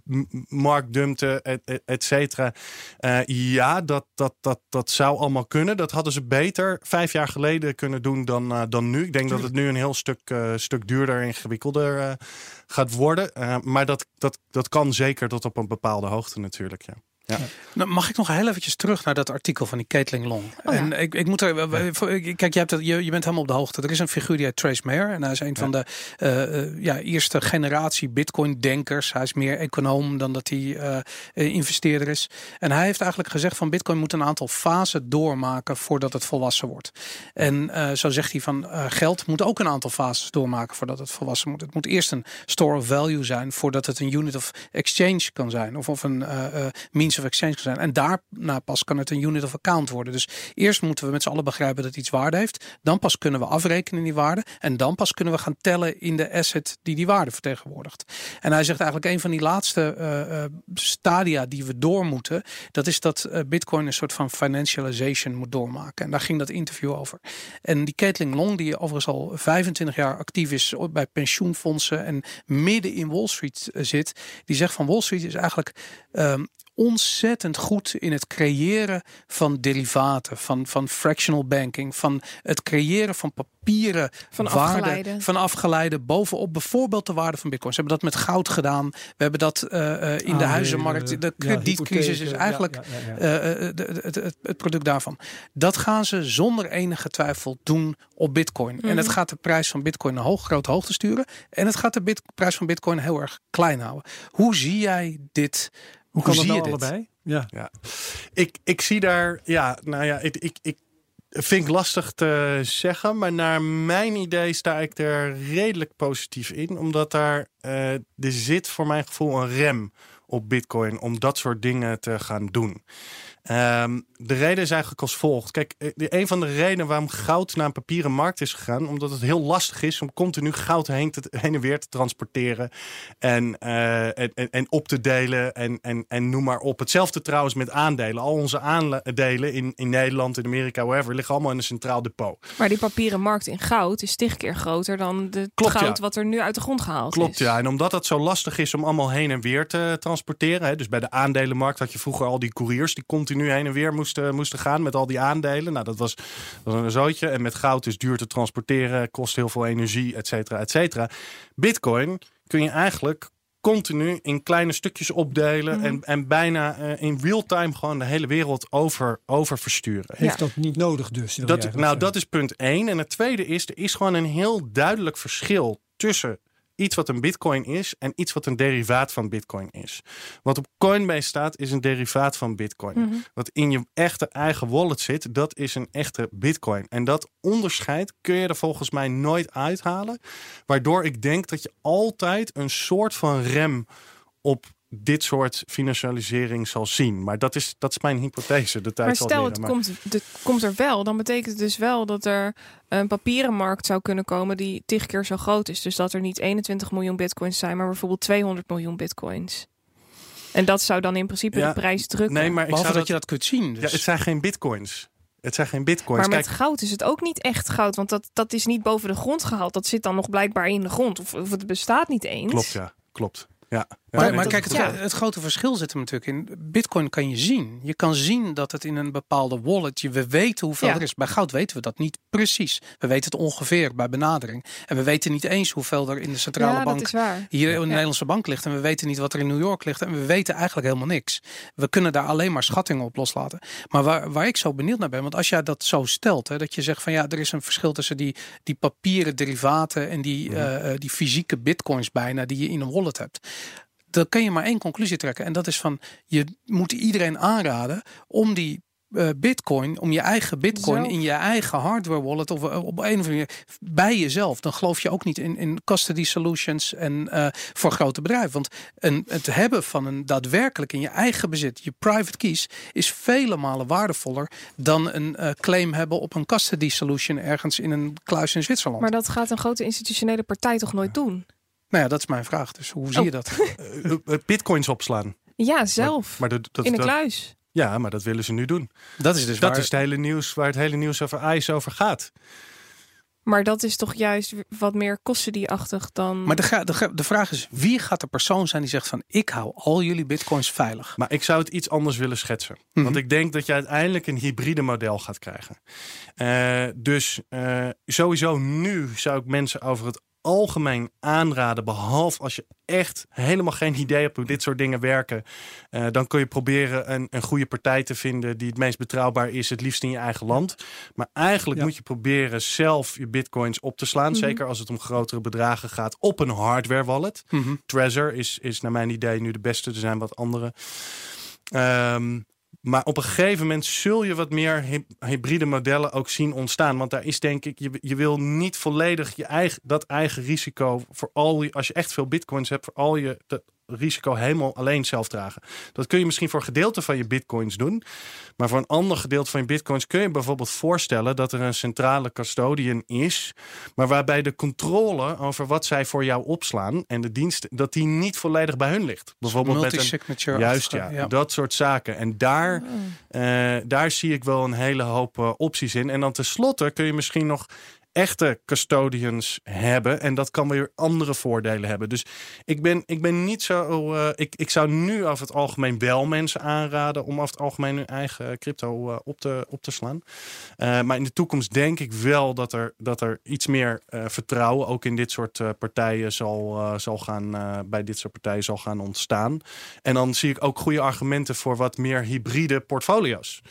markt dumpten, et, et, et cetera. Uh, ja, dat, dat, dat, dat zou allemaal kunnen. Dat hadden ze beter vijf jaar geleden kunnen doen dan, uh, dan nu. Ik denk dat het nu een heel stuk, stuk duurder en ingewikkelder gaat worden. maar dat, dat, dat kan zeker tot op een bepaalde hoogte natuurlijk, ja. Ja. Nou, mag ik nog heel eventjes terug naar dat artikel van die Caitlin Long? Oh, en ik, ik moet er, kijk, je, hebt je, je bent helemaal op de hoogte. Er is een figuur die heet Trace Mayer. En hij is een ja. van de uh, ja, eerste generatie Bitcoin-denkers. Hij is meer econoom dan dat hij uh, investeerder is. En hij heeft eigenlijk gezegd van Bitcoin moet een aantal fasen doormaken voordat het volwassen wordt. En uh, zo zegt hij van geld moet ook een aantal fases doormaken voordat het volwassen moet. Het moet eerst een store of value zijn voordat het een unit of exchange kan zijn. Of, of een means of exchange zijn. En daarna pas kan het een unit of account worden. Dus eerst moeten we met z'n allen begrijpen dat iets waarde heeft. Dan pas kunnen we afrekenen in die waarde. En dan pas kunnen we gaan tellen in de asset die die waarde vertegenwoordigt. En hij zegt eigenlijk een van die laatste uh, stadia die we door moeten. Dat is dat uh, Bitcoin een soort van financialization moet doormaken. En daar ging dat interview over. En die Caitlin Long, die overigens al 25 jaar actief is bij pensioenfondsen en midden in Wall Street zit, die zegt van Wall Street is eigenlijk um, ontzettend goed in het creëren van derivaten, van, van fractional banking, van het creëren van papieren van waarde, afgeleide. van afgeleide bovenop bijvoorbeeld de waarde van bitcoin. Ze hebben dat met goud gedaan. We hebben dat uh, uh, in de huizenmarkt. De kredietcrisis ja, is eigenlijk ja, ja, uh, het, het, het, product daarvan. Dat gaan ze zonder enige twijfel doen op bitcoin. Mm -hmm. En het gaat de prijs van bitcoin naar hoog, grote hoogte sturen. En het gaat de bit, prijs van bitcoin heel erg klein houden. Hoe zie jij dit? Hoe kan Hoe dat nou allebei? Ja. Ja. Ik, ik zie daar, ja, nou ja, ik, ik, ik vind ik lastig te zeggen, maar naar mijn idee sta ik er redelijk positief in, omdat daar uh, er zit voor mijn gevoel een rem op Bitcoin om dat soort dingen te gaan doen. Um, de reden is eigenlijk als volgt. Kijk, een van de redenen waarom goud naar een papieren markt is gegaan, omdat het heel lastig is om continu goud heen, te, heen en weer te transporteren en, uh, en, en, en, op te delen en, en, en noem maar op. Hetzelfde trouwens met aandelen. Al onze aandelen in, in Nederland, in Amerika, wherever, liggen allemaal in een centraal depot. Maar die papieren markt in goud is tig keer groter dan de Klopt, goud ja. wat er nu uit de grond gehaald Klopt, is. ja. En omdat het zo lastig is om allemaal heen en weer te transporteren. Hè, dus bij de aandelenmarkt had je vroeger al die couriers die continu heen en weer moesten, moesten gaan met al die aandelen. Nou, dat was, dat was een zootje. En met goud is duur te transporteren, kost heel veel energie, et cetera, et cetera. Bitcoin kun je eigenlijk continu in kleine stukjes opdelen Mhm. en, en bijna uh, in real time gewoon de hele wereld over, over versturen. Heeft dat niet nodig dus? Dat, nou, zeggen. dat is punt één. En het tweede is, er is gewoon een heel duidelijk verschil tussen iets wat een bitcoin is en iets wat een derivaat van bitcoin is. Wat op Coinbase staat is een derivaat van bitcoin. Mhm. Wat in je echte eigen wallet zit, dat is een echte bitcoin. En dat onderscheid kun je er volgens mij nooit uithalen. Waardoor ik denk dat je altijd een soort van rem op dit soort financialisering zal zien. Maar dat is, dat is mijn hypothese. De tijd Maar zal stel, leren. het komt, het komt er wel. Dan betekent het dus wel dat er een papieren markt zou kunnen komen die tig keer zo groot is. Dus dat er niet 21 miljoen bitcoins zijn, maar bijvoorbeeld 200 miljoen bitcoins. En dat zou dan in principe Ja, de prijs drukken. Nee, maar ik Behalve zou dat, je dat kunt zien. Ja, Dus. het zijn geen bitcoins. Het zijn geen bitcoins. maar met Kijk, goud is het ook niet echt goud, want dat, dat is niet boven de grond gehaald. Dat zit dan nog blijkbaar in de grond, of, of het bestaat niet eens. klopt, ja. Klopt. Ja. Maar, maar kijk, het, ja. het grote verschil zit er natuurlijk in. Bitcoin kan je zien. Je kan zien dat het in een bepaalde wallet. Je, we weten hoeveel Ja. er is. Bij goud weten we dat niet precies. We weten het ongeveer bij benadering. En we weten niet eens hoeveel er in de centrale ja, bank hier in de. Nederlandse bank ligt. En we weten niet wat er in New York ligt. En we weten eigenlijk helemaal niks. We kunnen daar alleen maar schattingen op loslaten. Maar waar, waar ik zo benieuwd naar ben. Want als jij dat zo stelt. Hè, dat je zegt van ja, er is een verschil tussen die, die papieren derivaten. En die, Mhm. eh, eh, die fysieke bitcoins bijna die je in een wallet hebt. Dan kun je maar één conclusie trekken. En dat is van je moet iedereen aanraden om die eh, bitcoin, om je eigen bitcoin in je eigen hardware wallet of eh, op een of andere manier bij jezelf. Dan geloof je ook niet in, in custody solutions en eh, voor grote bedrijven. Want een, het hebben van een daadwerkelijk in je eigen bezit, je private keys, is vele malen waardevoller dan een claim hebben op een custody solution ergens in een kluis in Zwitserland. Maar dat gaat een grote institutionele partij toch nooit doen? Nou ja, dat is mijn vraag. Dus hoe zie Oh. je dat? Eh, eh, bitcoins opslaan. Ja, zelf. Maar dat, dat, in een dat- kluis. ja, maar dat willen ze nu doen. Dat is dus Dat waar. is het hele nieuws waar het hele nieuws over ICE over gaat. Maar dat is toch juist wat meer custody-achtig dan... Maar de, ga- de, de vraag is, wie gaat de persoon zijn die zegt van ik hou al jullie bitcoins veilig? Maar ik zou het iets anders willen schetsen. Mhm. Want ik denk dat je uiteindelijk een hybride model gaat krijgen. Eh, dus eh, sowieso nu zou ik mensen over het algemeen aanraden. Behalve als je echt helemaal geen idee hebt hoe dit soort dingen werken. eh, dan kun je proberen een, een goede partij te vinden die het meest betrouwbaar is. Het liefst in je eigen land. Maar eigenlijk Ja. moet je proberen zelf je bitcoins op te slaan. Mhm. Zeker als het om grotere bedragen gaat. Op een hardware wallet. Mhm. Trezor is, is naar mijn idee nu de beste. Er zijn wat andere. Ehm, maar op een gegeven moment zul je wat meer hy- hybride modellen ook zien ontstaan. Want daar is denk ik, je, je wil niet volledig je eigen, dat eigen risico voor al je, als je echt veel bitcoins hebt, voor al je dat risico helemaal alleen zelf dragen. Dat kun je misschien voor een gedeelte van je bitcoins doen. Maar voor een ander gedeelte van je bitcoins kun je bijvoorbeeld voorstellen dat er een centrale custodian is. Maar waarbij de controle over wat zij voor jou opslaan en de diensten, dat die niet volledig bij hun ligt. Bijvoorbeeld met een Multi-signature. Juist, ja, Dat soort zaken. En daar, eh, daar zie ik wel een hele hoop eh, opties in. En dan tenslotte kun je misschien nog echte custodians hebben. En dat kan weer andere voordelen hebben. Dus ik ben, ik ben niet zo... eh, ik, ik zou nu over het algemeen wel mensen aanraden... om over het algemeen hun eigen crypto eh, op, te, op te slaan. Eh, maar in de toekomst denk ik wel dat er, dat er iets meer vertrouwen... ook in dit soort partijen zal, zal gaan... bij dit soort partijen zal gaan ontstaan. En dan zie ik ook goede argumenten voor wat meer hybride portfolio's.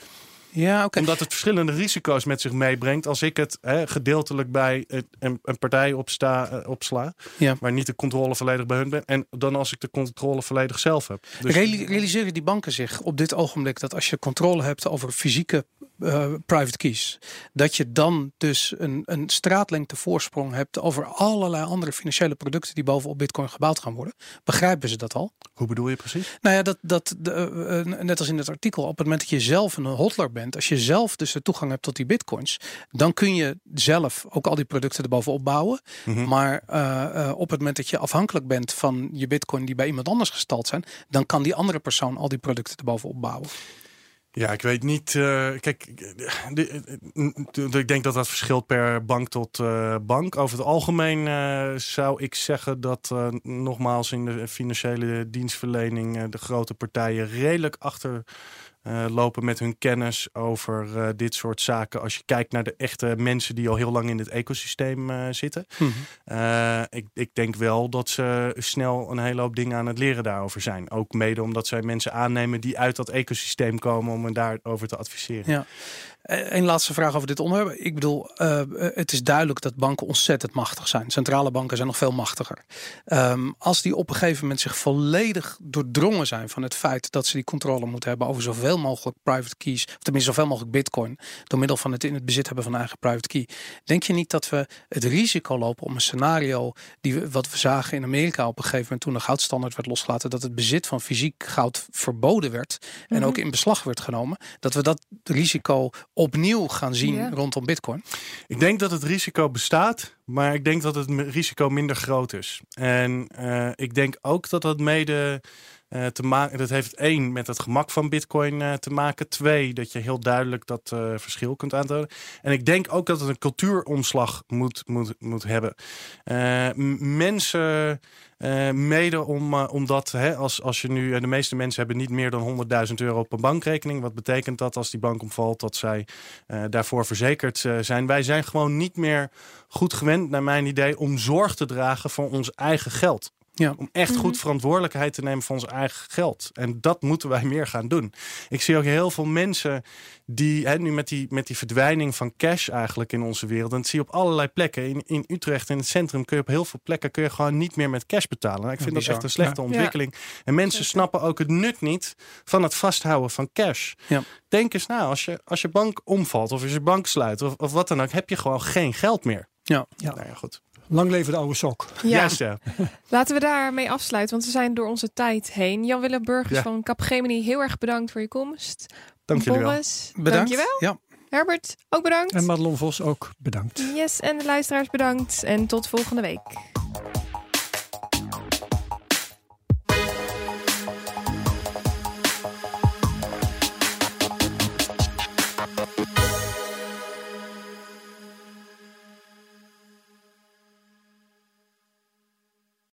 Ja, oké. Omdat het verschillende risico's met zich meebrengt. Als ik het hè, gedeeltelijk bij een, een partij opsta, eh, opsla. Ja. Maar niet de controle volledig bij hun ben. En dan als ik de controle volledig zelf heb. Dus, Reali- realiseren die banken zich op dit ogenblik dat als je controle hebt over fysieke eh, private keys, dat je dan dus een, een straatlengte voorsprong hebt over allerlei andere financiële producten die bovenop Bitcoin gebouwd gaan worden? Begrijpen ze dat al? hoe bedoel je precies? Nou ja, dat, dat de, eh, eh, net als in het artikel, op het moment dat je zelf een hodler bent, als je zelf dus de toegang hebt tot die bitcoins, dan kun je zelf ook al die producten erbovenop bouwen. Mhm. Maar op het moment dat je afhankelijk bent van je bitcoin die bij iemand anders gestald zijn, dan kan die andere persoon al die producten erbovenop bouwen. Ja, ik weet niet. eh, kijk, ik denk dat dat verschilt per bank tot eh, bank. Over het algemeen eh, zou ik zeggen dat nogmaals in de financiële dienstverlening de grote partijen redelijk achter eh, lopen met hun kennis over eh, dit soort zaken. Als je kijkt naar de echte mensen die al heel lang in het ecosysteem eh, zitten. Eh, ik, ik denk wel dat ze snel een hele hoop dingen aan het leren daarover zijn. Ook mede omdat zij mensen aannemen die uit dat ecosysteem komen om hen daarover te adviseren. Ja. Een laatste vraag over dit onderwerp. Ik bedoel, uh, het is duidelijk dat banken ontzettend machtig zijn. Centrale banken zijn nog veel machtiger. Um, als die op een gegeven moment zich volledig doordrongen zijn van het feit dat ze die controle moeten hebben over zoveel mogelijk private keys, of tenminste zoveel mogelijk bitcoin, door middel van het in het bezit hebben van eigen private key. Denk je niet dat we het risico lopen om een scenario die we, wat we zagen in Amerika op een gegeven moment toen de goudstandaard werd losgelaten, dat het bezit van fysiek goud verboden werd en mhm. ook in beslag werd genomen, dat we dat risico opnieuw gaan zien rondom Bitcoin? Ik denk dat het risico bestaat, maar ik denk dat het risico minder groot is. En uh, ik denk ook dat dat mede uh, te maken. Dat heeft één met het gemak van Bitcoin uh, te maken. Twee, dat je heel duidelijk dat uh, verschil kunt aantonen. En ik denk ook dat het een cultuuromslag moet, moet, moet hebben. mensen. mede om, omdat hè, als, als je nu, de meeste mensen hebben niet meer dan 100.000 euro op een bankrekening. Wat betekent dat als die bank omvalt, dat zij daarvoor verzekerd zijn? Wij zijn gewoon niet meer goed gewend, naar mijn idee, om zorg te dragen voor ons eigen geld. Ja. Om echt goed mhm. verantwoordelijkheid te nemen voor ons eigen geld. En dat moeten wij meer gaan doen. Ik zie ook heel veel mensen die hè, nu met die, met die verdwijning van cash eigenlijk in onze wereld. En dat zie je op allerlei plekken. In, in Utrecht in het centrum kun je op heel veel plekken kun je gewoon niet meer met cash betalen. ik vind dat echt een slechte ontwikkeling. En mensen snappen ook het nut niet van het vasthouden van cash. Denk eens na, als je, als je bank omvalt of als je bank sluit of, of wat dan ook, heb je gewoon geen geld meer. Ja, ja. Nou ja goed. Lang leven de oude sok. Ja. ja. Laten we daarmee afsluiten, want we zijn door onze tijd heen. Jan-Willem Burgers ja. van Capgemini, heel erg bedankt voor je komst. Dank jullie wel. Bedankt. Dankjewel. Ja. Herbert, ook bedankt. En Madelon Vos ook bedankt. Yes, en de luisteraars bedankt. En tot volgende week.